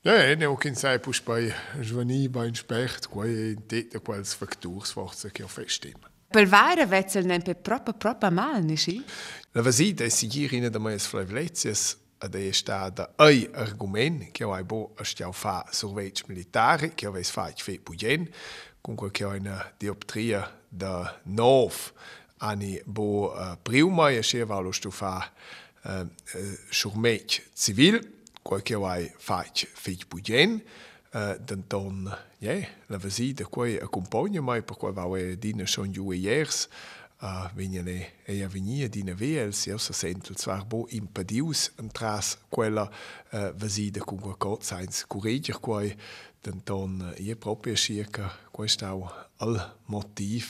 Ja, ne o kin sai pus bei jvani bei specht quai in de quals fakturs forza che festim. Per vare vezzel nempe proprio proprio mal, nisci? La vasita è sigir in de mais flavletias ed è stato un argomento che ho bo stiamo fa sorveggi militari che avesse fatto fe bugen comunque che ho una dioptria da 9 anni bo uh, prima e sceva lo sto fa uh, uh, sorveggi civil. Quel che ho fatto fe bugen uh, denton ja la visita qua accompagna mai per qua va dina schon ju years uh, Ah, uh, venne e a venire di neve, se io sento il suo impedius entras quella eh, uh, visita con qualcosa, senza coraggio, quai, tanton io proprio circa questo è il motivo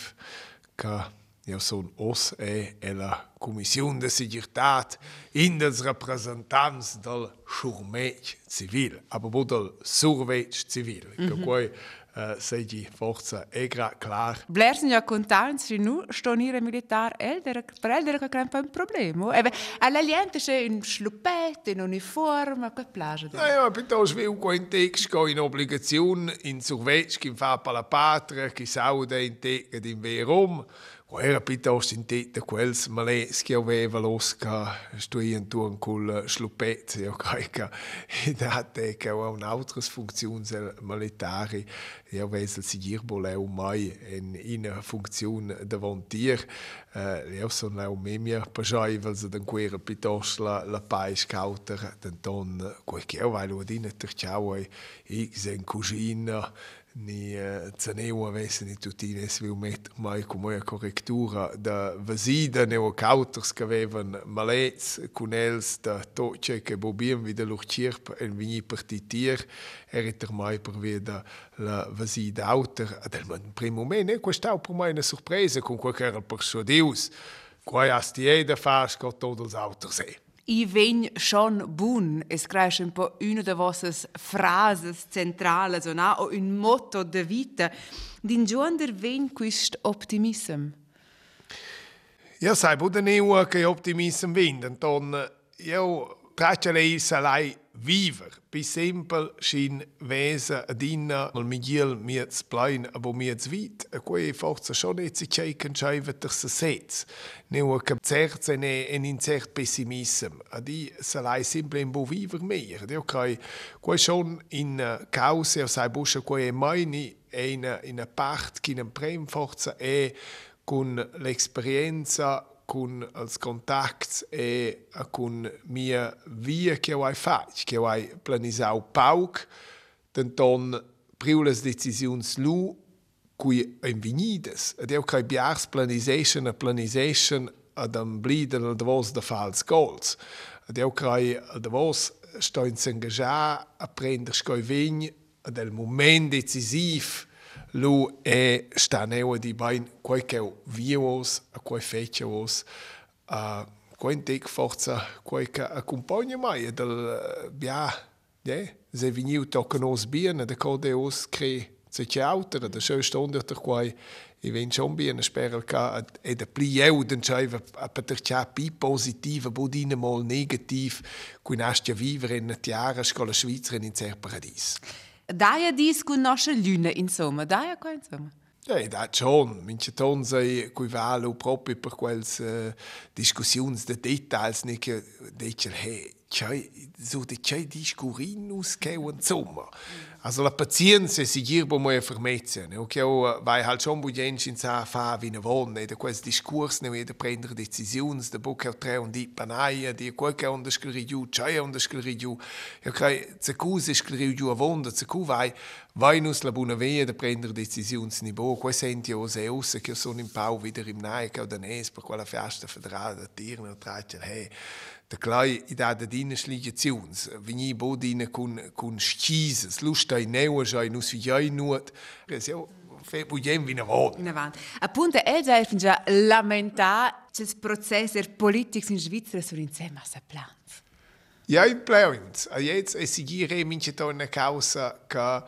che io sono os e, e la Commissione di Sicurezza in des rappresentanz del Schurmec civil, aber wo del Survec civil, mm -hmm. che 16, 14, è klar. Blersen ja contants che nu stonire militar elder per elder che crampa un problema. Oh. E all'aliente c'è in schluppetto, in uniforme, che plage. No, ja, piuttosto vi un context in obbligazione in Survetsch, in fa per la patria, che saude in te ed in verum. Era piuttosto in tetta quels malets che aveva losca stuien turn col schluppet io caica e date che aveva un'altra funzione militare e aveva si dir boleu mai in in funzione davantier eh, io sono leu memia pajai vel se den quera piuttosto la la pais cauter den ton quel che aveva lo dinne terciao e sen cugina ni uh, ceneu avesse ni tutti ne sviu met mai come a correttura da vasida neo cauters che avevan malets cunels da toce che bobien wieder luchirp en vini partitier eriter mai per via la vasida auter ad el man primo mene questa per mai una sorpresa con quel che era persuadius quai astieda fas co todos os auters è I vegn schon bun, es cresce un po' una de vossas frases centrales o, o un motto de vita. Din giuander vegn quist optimism? Ja, sai, bude neu che optimism vegn, denton io traccia lei salai viver, bi simpel shin wese adina mal migiel miets plein abo miets vit, a quei forza schon et si cheiken scheivet der se sets. Neu a cert ne en in cert pessimism, adi salai simple in viver mehr. Dio kai quei schon in cause o sai busche quei mai ni in in a part kin en prem forza e con con els contacts e con mia via che ho fatto, che ho planisau pauc, denton priules decisions lu cui invignides. Ed eu cai biars planisation a planisation ad am bliden al davos da fals goals. Ed eu cai al davos sto in s'engajar a prender scoi vign ad el moment decisiv lu e sta neu di bain quai che vios a quai fecios a quai tek forza quai che accompagna mai del bia de se viniu tocken os bien de code os cre se che auter de schö stunde der quai i ven schon bien sperel ka e de pli den scheive a per cha pi positive bodine mal negativ cui nastia vivere in tiara scola svizra in cer paradis Daia dis cu nostra luna, insomma. Daia qua, insomma. Ja, das schon. Manche Ton sei qui valo proprio per quels uh, discussions de details nicht dicer hey, c'hai so de c'hai discurinus che insomma. Also la pazienza si girbo mo fermezza, ne? Okay, o vai halt schon bu gens in sa fa wie ne won, ne? De quels discurs ne de prendere decisions, de book tre und di panaia, di quel che on de scriri giù, c'hai on de scriri giù. Ja kai ze cuse scriri giù a wonda, ze cu vai vai nus la buna via de prendere decisions ni bo, quei senti o se us che sono in pau wieder im nai che da nes per quella festa federale tirne tracer hey da clai i da da dine sligaziuns vini bo dine kun kun schises lustai neu schai nus vi jai nuot es ja fe bugen vina vot in avant appunto els helfen già lamentar. Ces processer politics in Svizzera sur insieme a plans ja i plans a jetzt es sigire minche to una causa che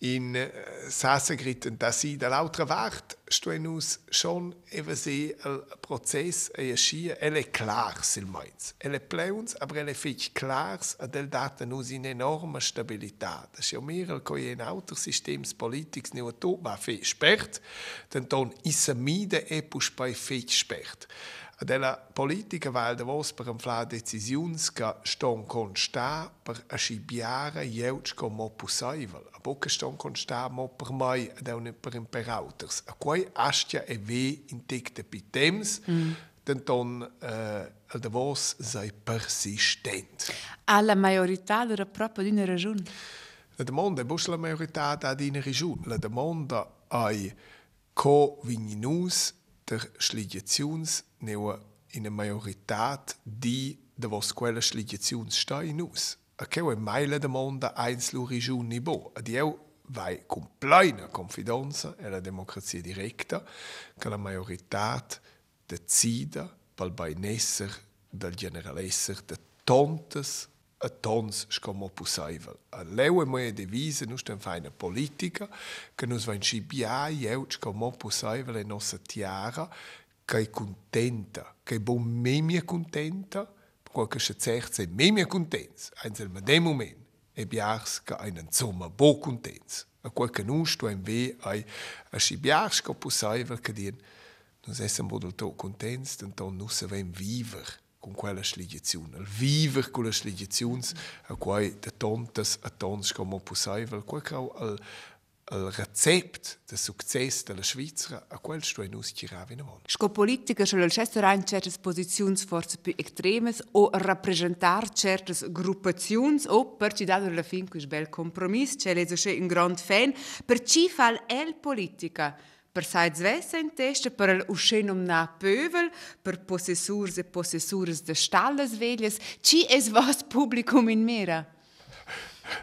in uh, Sassagritten, dass sie der lauter Wart stehen uns schon eben ein Prozess ein Ski, elle klar sil meins. Elle pleuns, aber elle fich klar, ad el data nus in enorme Stabilität. Das ist ja mehr als ein Autosystems Politics nicht tot war spert, denn dann is mide epus bei fe spert. Della politica val da vos per inflar decisiuns che ston constar per ascibiare jeuts com mo possibel. A bocca ston constar mo per mai ad un per imperauters. A quai astia e ve in tic pi temps, mm. denton eh, al da vos sei persistent. Alla majorità della propria d'una ragione. La domanda è bus la majorità da d'una ragione. La domanda è co vigninus der schligaziuns neu in a majorità di de vos quella schligaziuns sta in us. A che è meile de monda eins lu region ni bo. Ad eu vai con plena confidenza e la democrazia diretta che la majorità decida pel beinesser del generalesser de tontes a tons como possível. A leu é uma divisa, nós temos uma política que nos vai enchibiar e eu como possível em nossa tiara, é contenta, que é bom mesmo contenta, porque se certo é mesmo contente, ainda no dem momento, é biars que einen sommer bo contentes. A qual que nós temos ver ai a chibiars que possível que dir, nós essem bodel to contentes, então nós sabem viver con quella sligiazione, il viver con la sligiazione a quai de tontas a tons come possibile, quel che il, il recept de success della Svizzera a quel sto in us girava in avanti. Sco politica sono il cesto rein certe posizioni forse più extremes o rappresentar certe gruppazioni o per ci dare alla fin quel bel compromesso, c'è leso un grand fan, per ci fa el politica per saiz vessa in testa, per el uscenum pövel, per possessurs e possessures de stalles veglias, ci es vos publicum in mera?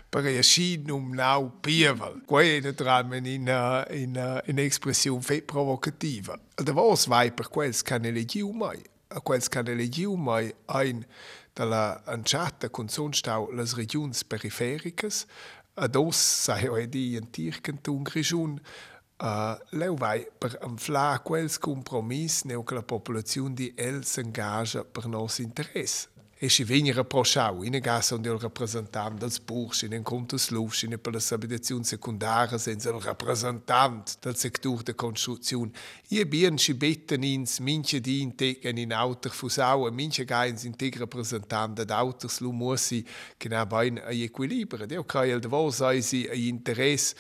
per a sinum nau pievel. Quei e naturalment ina, ina, ina expressiun fe provocativa. Da vos vai per quels can elegiu mai. A quels can elegiu mai ein de la anciata con sonstau las regiuns periferiques, ados sa heu edi in tirkentum grijun, Uh, eh, leu vai per enfla quels compromis neu que la populaziun di el s'engaja per nos interesse. Si venire pro schau, in gas onde il rappresentant dels bursch, in contos lufs, in per la abitazione secundaria, senza il rappresentant del sector de construzione. Ie bien si betten ins, minche di integen in auter fusau, e minche gains integ rappresentant ad auters lu mussi, che na bain a equilibrio. Deo crai el devo sai si a interesse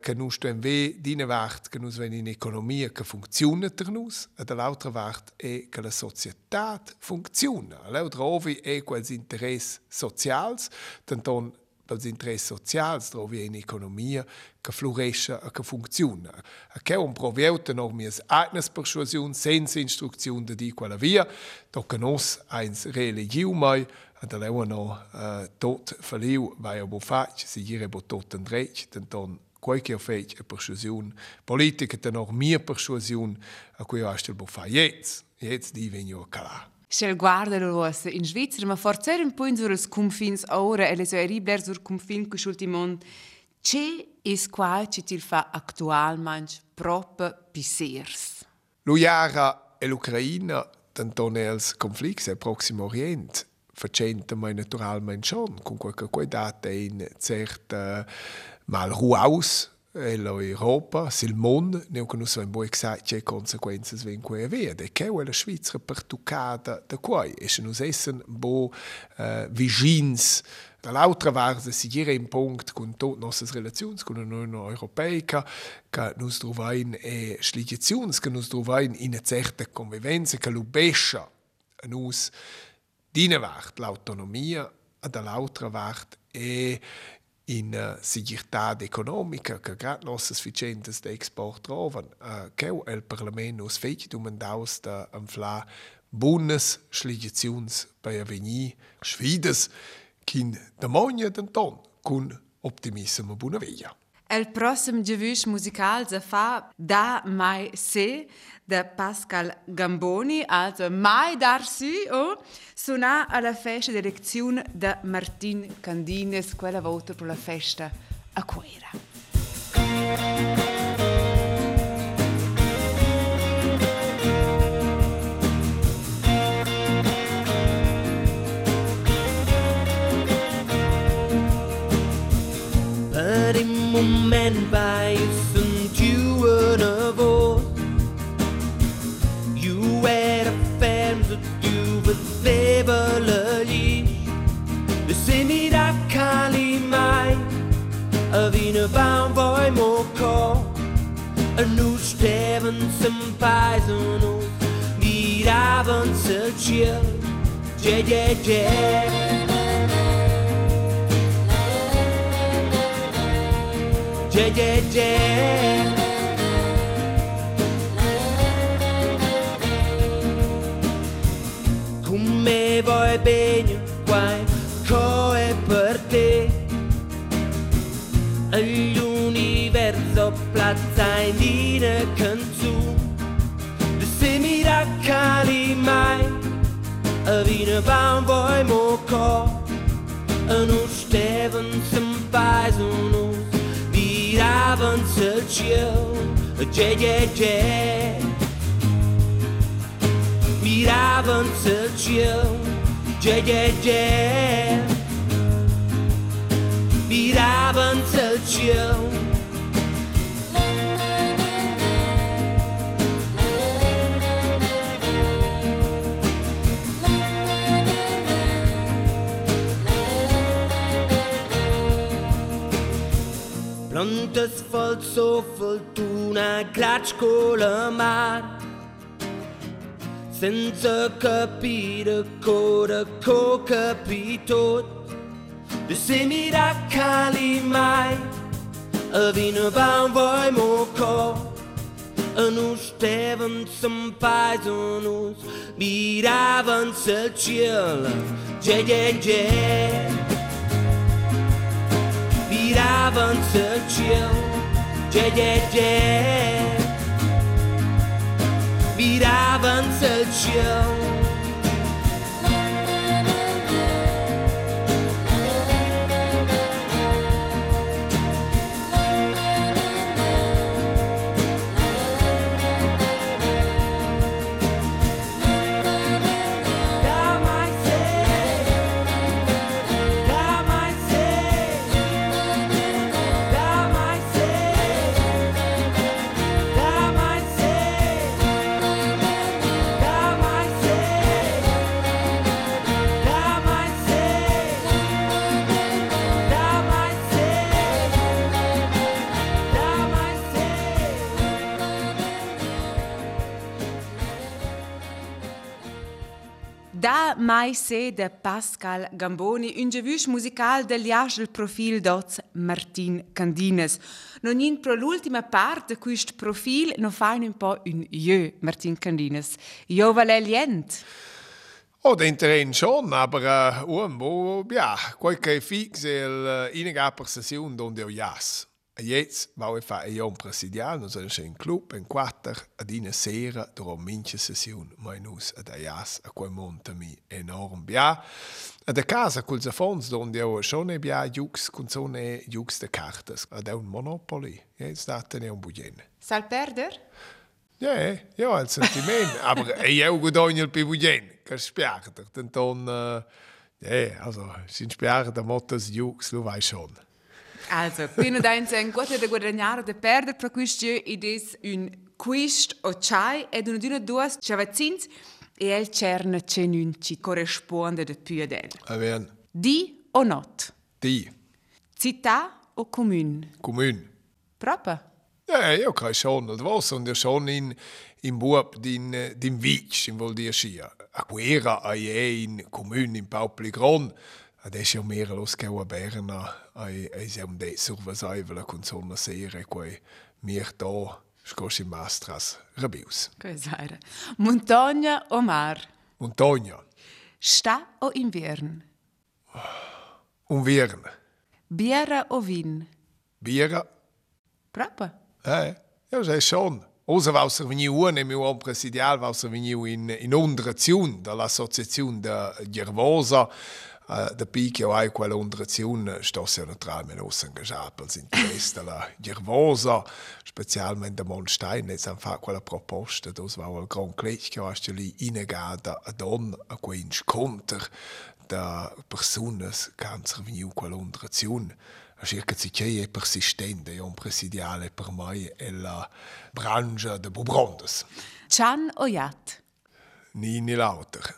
che nus stem ve dine vart che nus ven in economia che funziona per nus e dall'altra vart è che la società funziona. L'altra ovi è quels interess socials, tanton pels interess socials trovi in economia che floresce e che funziona. A che un provieuta noch mias eignes persuasion senza instruzione de di quella via, tocca nos eins religiu mai e da leu no uh, tot verliu vai a bo fac, si gire bo tot en drech, tanton qualche fece a persuasione politica te noch mia persuasione a cui ho astel bufa jetzt jetzt di venio cala Scel guarda lo rossa in Svizzera ma forse un po' sur els confins ora e le sue ribler sur confin che ultimon che is qua ci til fa actualmente proprio pisers Lo jara e l'Ucraina tantone els conflicts al Proximo Orient facente mai naturalmente schon con qualche qualità in certa mal ruaus l'Europa, sil mond, neu che nus vain boi exact che consequences ven quei avere. E che è la Svizzera pertuccata da quai. E se nus essen bo uh, vigins Dall'altra parte si gira in punct con tutte le nostre relazioni con l'Unione Europea che nus trovain e sligazioni che nus trovain in una certa convivenza che l'ubescia nus dinevart l'autonomia e dall'altra parte è in uh, sigurtà economica che grad nossas ficientas de export trovan uh, che il Parlamento nos fece domandaus da infla buonas schligaziuns bei avvenir sfidas kin da mogna d'anton con optimismo buona via. El prossimo giavush musical se fa da mai se de Pascal Gamboni, also mai dar su o suona alla festa di elezione de Martin Candines, quella volta per la festa a Quera. Sem paisano miravan se ciel je je je. Je je je. Come vuoi bene qua è per te. L'universo plazza in una A vina baum voi mo co A non steven sem paesano Viravan se ciel Je je je Miravan se ciel Je je je Miravan se ciel Plantes voll so fortuna Clatsch con la mar Senza capire cosa co capito De se miracoli mai A vina baum voi mo co A nu steven sem paisonus Miravan se ciel Je je je Miravan se ciel Je je je Miravan se ciel Da mai se de Pascal Gamboni, un gevusch musical del jaschel profil dots Martin Candines. Non in pro l'ultima parte quist profil no fain un po' un jö, Martin Candines. Jo valelient. Oh, den Terrain schon, aber äh, um, wo, ja, qualche fix il uh, inega per session donde ho jas. E jetzt vau e fa e presidial, nos è un club en quattro ad ina sera duro minche session, mai nus ad a jas a quel monta mi enorm bia. Ad a casa col zafons donde ho schon e bia jux con zone jux de cartas, ad un monopoly. Jetzt daten e un bugen. Sal perder? Ja, ja, het sentiment. aber eu guadagno il più bugen, che spiachter. Denton, uh, ja, also, sin spiachter mottos jux, du weißt schon. Also, quindi da in quote de guadagnare de perder pro quist jö id es un quist o chai ed una d'una duas chavazzins e el cerne cenun ci corrisponde de piedel. Aven, Di o not? die, Città o comune? kommun. Proprio. Ja, io kan schon, det var som det schon in in Bub din din vich, in vuol dire sia. A guerra a in kommun in Paupligron. Adesso mehr los che a Berna, ai ai siamo de survasaivel con sonna sera quei mir da scosci mastras rabius. Cos'era? Montagna o mar? Montagna, Sta o invern? un viern, Biera o vin? bira, Proprio. eh, ja, sei schon. Osa va ser veniu un e meu om presidial va ser veniu in in undraziun dall'associazione da Gervosa Uh, da pic io hai quella undrazione sto sia naturalmente os engagiat pels interess della Gervosa specialmente Monstein e san fa quella proposta dos va al gran clech che hast lì inegada a don a quei incontr da personas ganz veniu quella undrazione a circa che è persistente e un presidiale per mai è la branca de Bubrondes Chan o jat? ni ni lauter.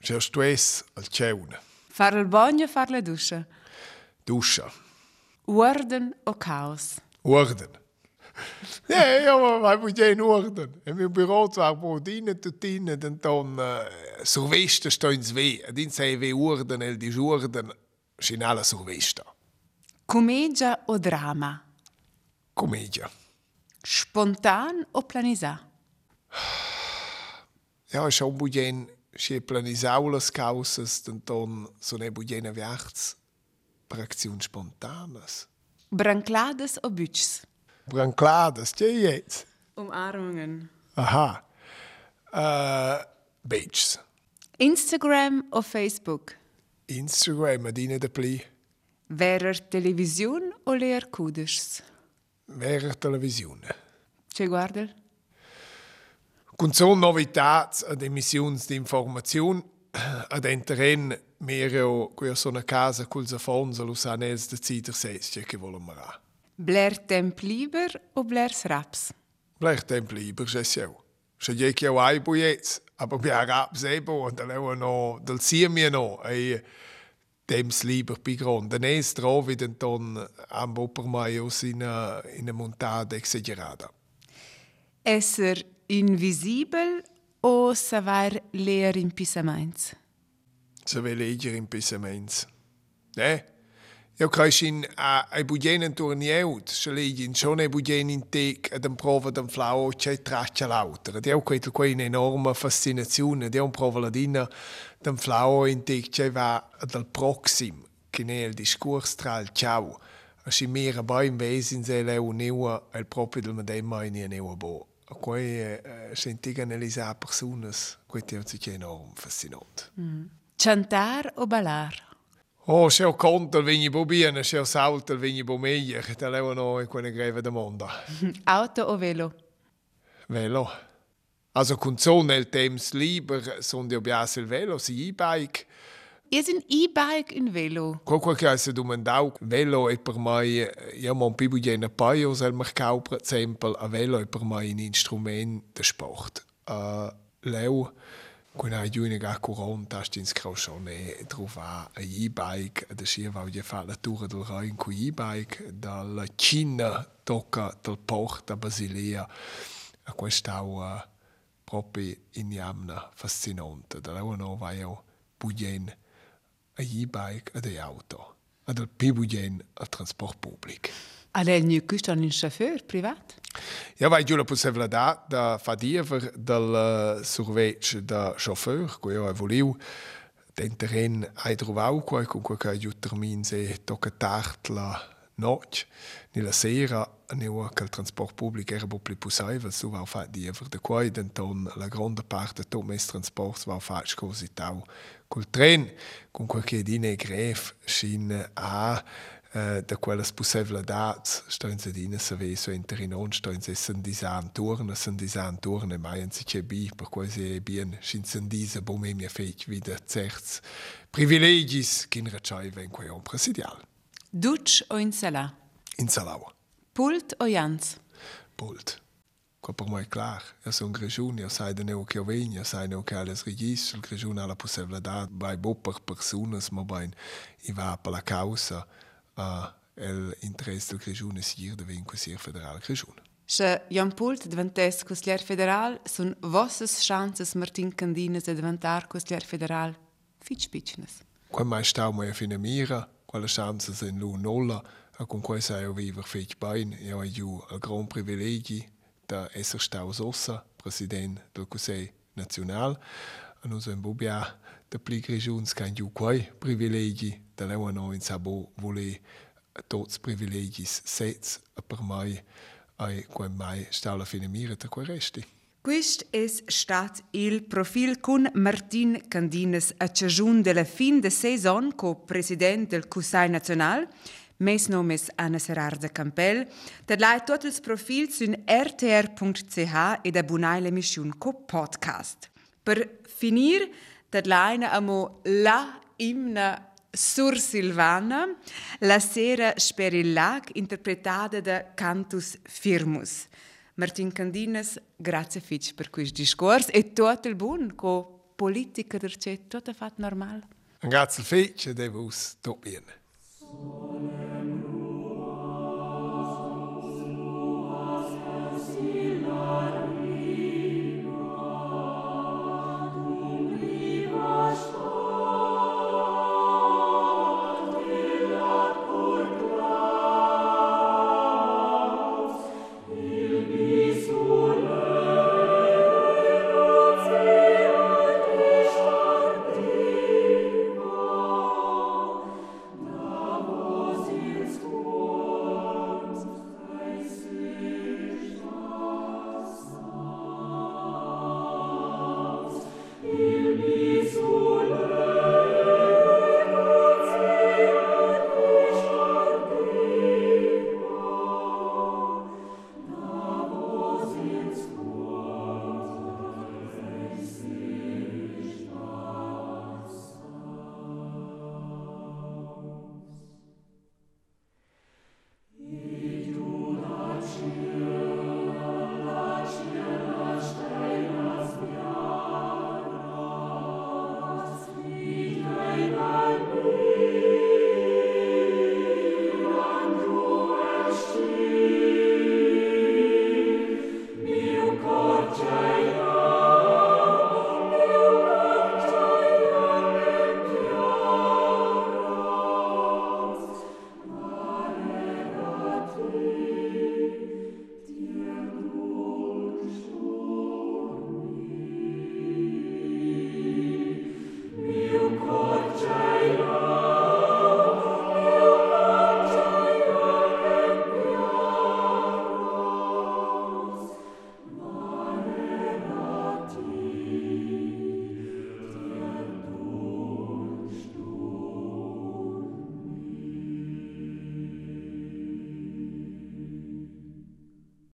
C'è stress al ceune Far il bagno o far la duscia? duscia Orden o Chaos? Orden. Nee, ja, maar wij moeten geen orden. In mijn bureau waar we dienen te dienen, en dan uh, survesta staan ze weh. En dan zijn we orden, en die orden zijn alle survesta. Commedia o drama? Commedia. Spontan o planisa? Ja, schon budjen, si planisaulas causas, dan dan so ne budjena viachts per acțiuni spontanes. Branclades o bütschs? Branclades, ce jetzt? Umarmungen. Aha. Uh, Beaches. Instagram o Facebook? Instagram, adine de pli. Verer television o leer? Vera televisione. Ce guardel? Con so novitats ad emissiuns di informaziun ad enteren mero quia sona casa culs affons a lusanels de cider sestia che volem mara. Blair temp lieber o blairs raps? Blech temp lieber, se seu. Se je che ai buiets, aber bia rap sebo und da lewa no del siemie no ei temps lieber pigron. Den es trovi den ton am oper maius in a in a montata exagerata. Esser invisibel o savar leer in pisamains? Se ve leger in pissaments. Ne? Io creis in a ai budien en turnieut, se legin schon ai budien in tec ad en prova d'en flau c'è traccia l'auter. Ed eu quetel qua in enorma fascinazione, ed eu un prova ladina d'en flau in tec c'è va dal proxim, che ne il discurs tra il ciao. A si mera ba in vesin se leu neua el proprio del medemma in neua bo. A quei eh, sentigan elisa personas, quei teo ci enorm fascinant. Chantar o ballar? Oh, se ho conto vigni bo bene, se ho salto vigni bo meglio, che te levo noi quelle greve mondo. Auto o velo? Velo. Also con so nel temps lieber son di obias il velo, si e-bike. Is ein e-bike in velo? Qualque che si domandau, velo è per me, io mon più bugena paio, sel mercau per esempio, a velo è per me un instrument de sport. Uh, hai giù a sti ins crocione trova a e-bike, da scia voglio fare la tour del Rhein con e-bike, dalla Cina tocca dal port a Basilea. A questa uh, proprio in jamna fascinante. Da leo no vai io budien a e-bike ad auto. Ad al più budien al trasport pubblico. All'el nu custan un chauffeur privat? Ja, vai giù la possibilità da fa diever del surveig da chauffeur, que io volevo den terren hai trovau qua con qua che giù termin se tocca tard la notte nella sera neu che il trasport pubblico era più possibile, su va fa diever da qua den ton la grande parte to mes transports va fa così tau col tren con quel che dine gref shin a Uh, da quelles possibilidades stehen sie drin, se ve so interinon, stehen sie sen disan turne, sen disan turne, meien sie che bi, per cui sie bien, schin sen diese bome mia feit wieder certs privilegis kin recai ven quai on presidial. Duč o insala. Insalavo. Pult o jans. Pult. Ko pa moj klar, jaz sem grežun, jaz saj da ne v kjovenj, jaz saj ne v kjales registr, grežun ala posevlada, baj bo par personas, ma baj in va pa la causa, uh, el interes del grežun es ir da vin kusir federal grežun. Še Jan Pult dventes kusler federal, son vosses chances Martin Candines de dventar kusler federal, fitch pichnes. Quam mai stau mai a fine mira, quale chance se lo nolla a con quei sa eo viver fech bein e a ju al gran privilegi da esser staus ossa, Präsident do Conseil National, an oso en Bobbia de pli regions kan ju quei privilegi da leu an in sabo volé tots privilegis sez a per mai ai quei mai stala finimire da quei resti. Quist es stat il profil con Martin Candines a ciagiun della fin de saison co president del Conseil National, mes nomes Anna Serarda Campel, dat lai tot ils profils sun rtr.ch ed abunai l'emission co podcast. Per finir, dat laina amo la imna Sur Silvana, la sera Sperillac, interpretata da Cantus Firmus. Martin Candines, grazie fitch per questo discorso e tutto il buon co politica del c'è tutto fatto normale. Grazie al fece, devo tot bene.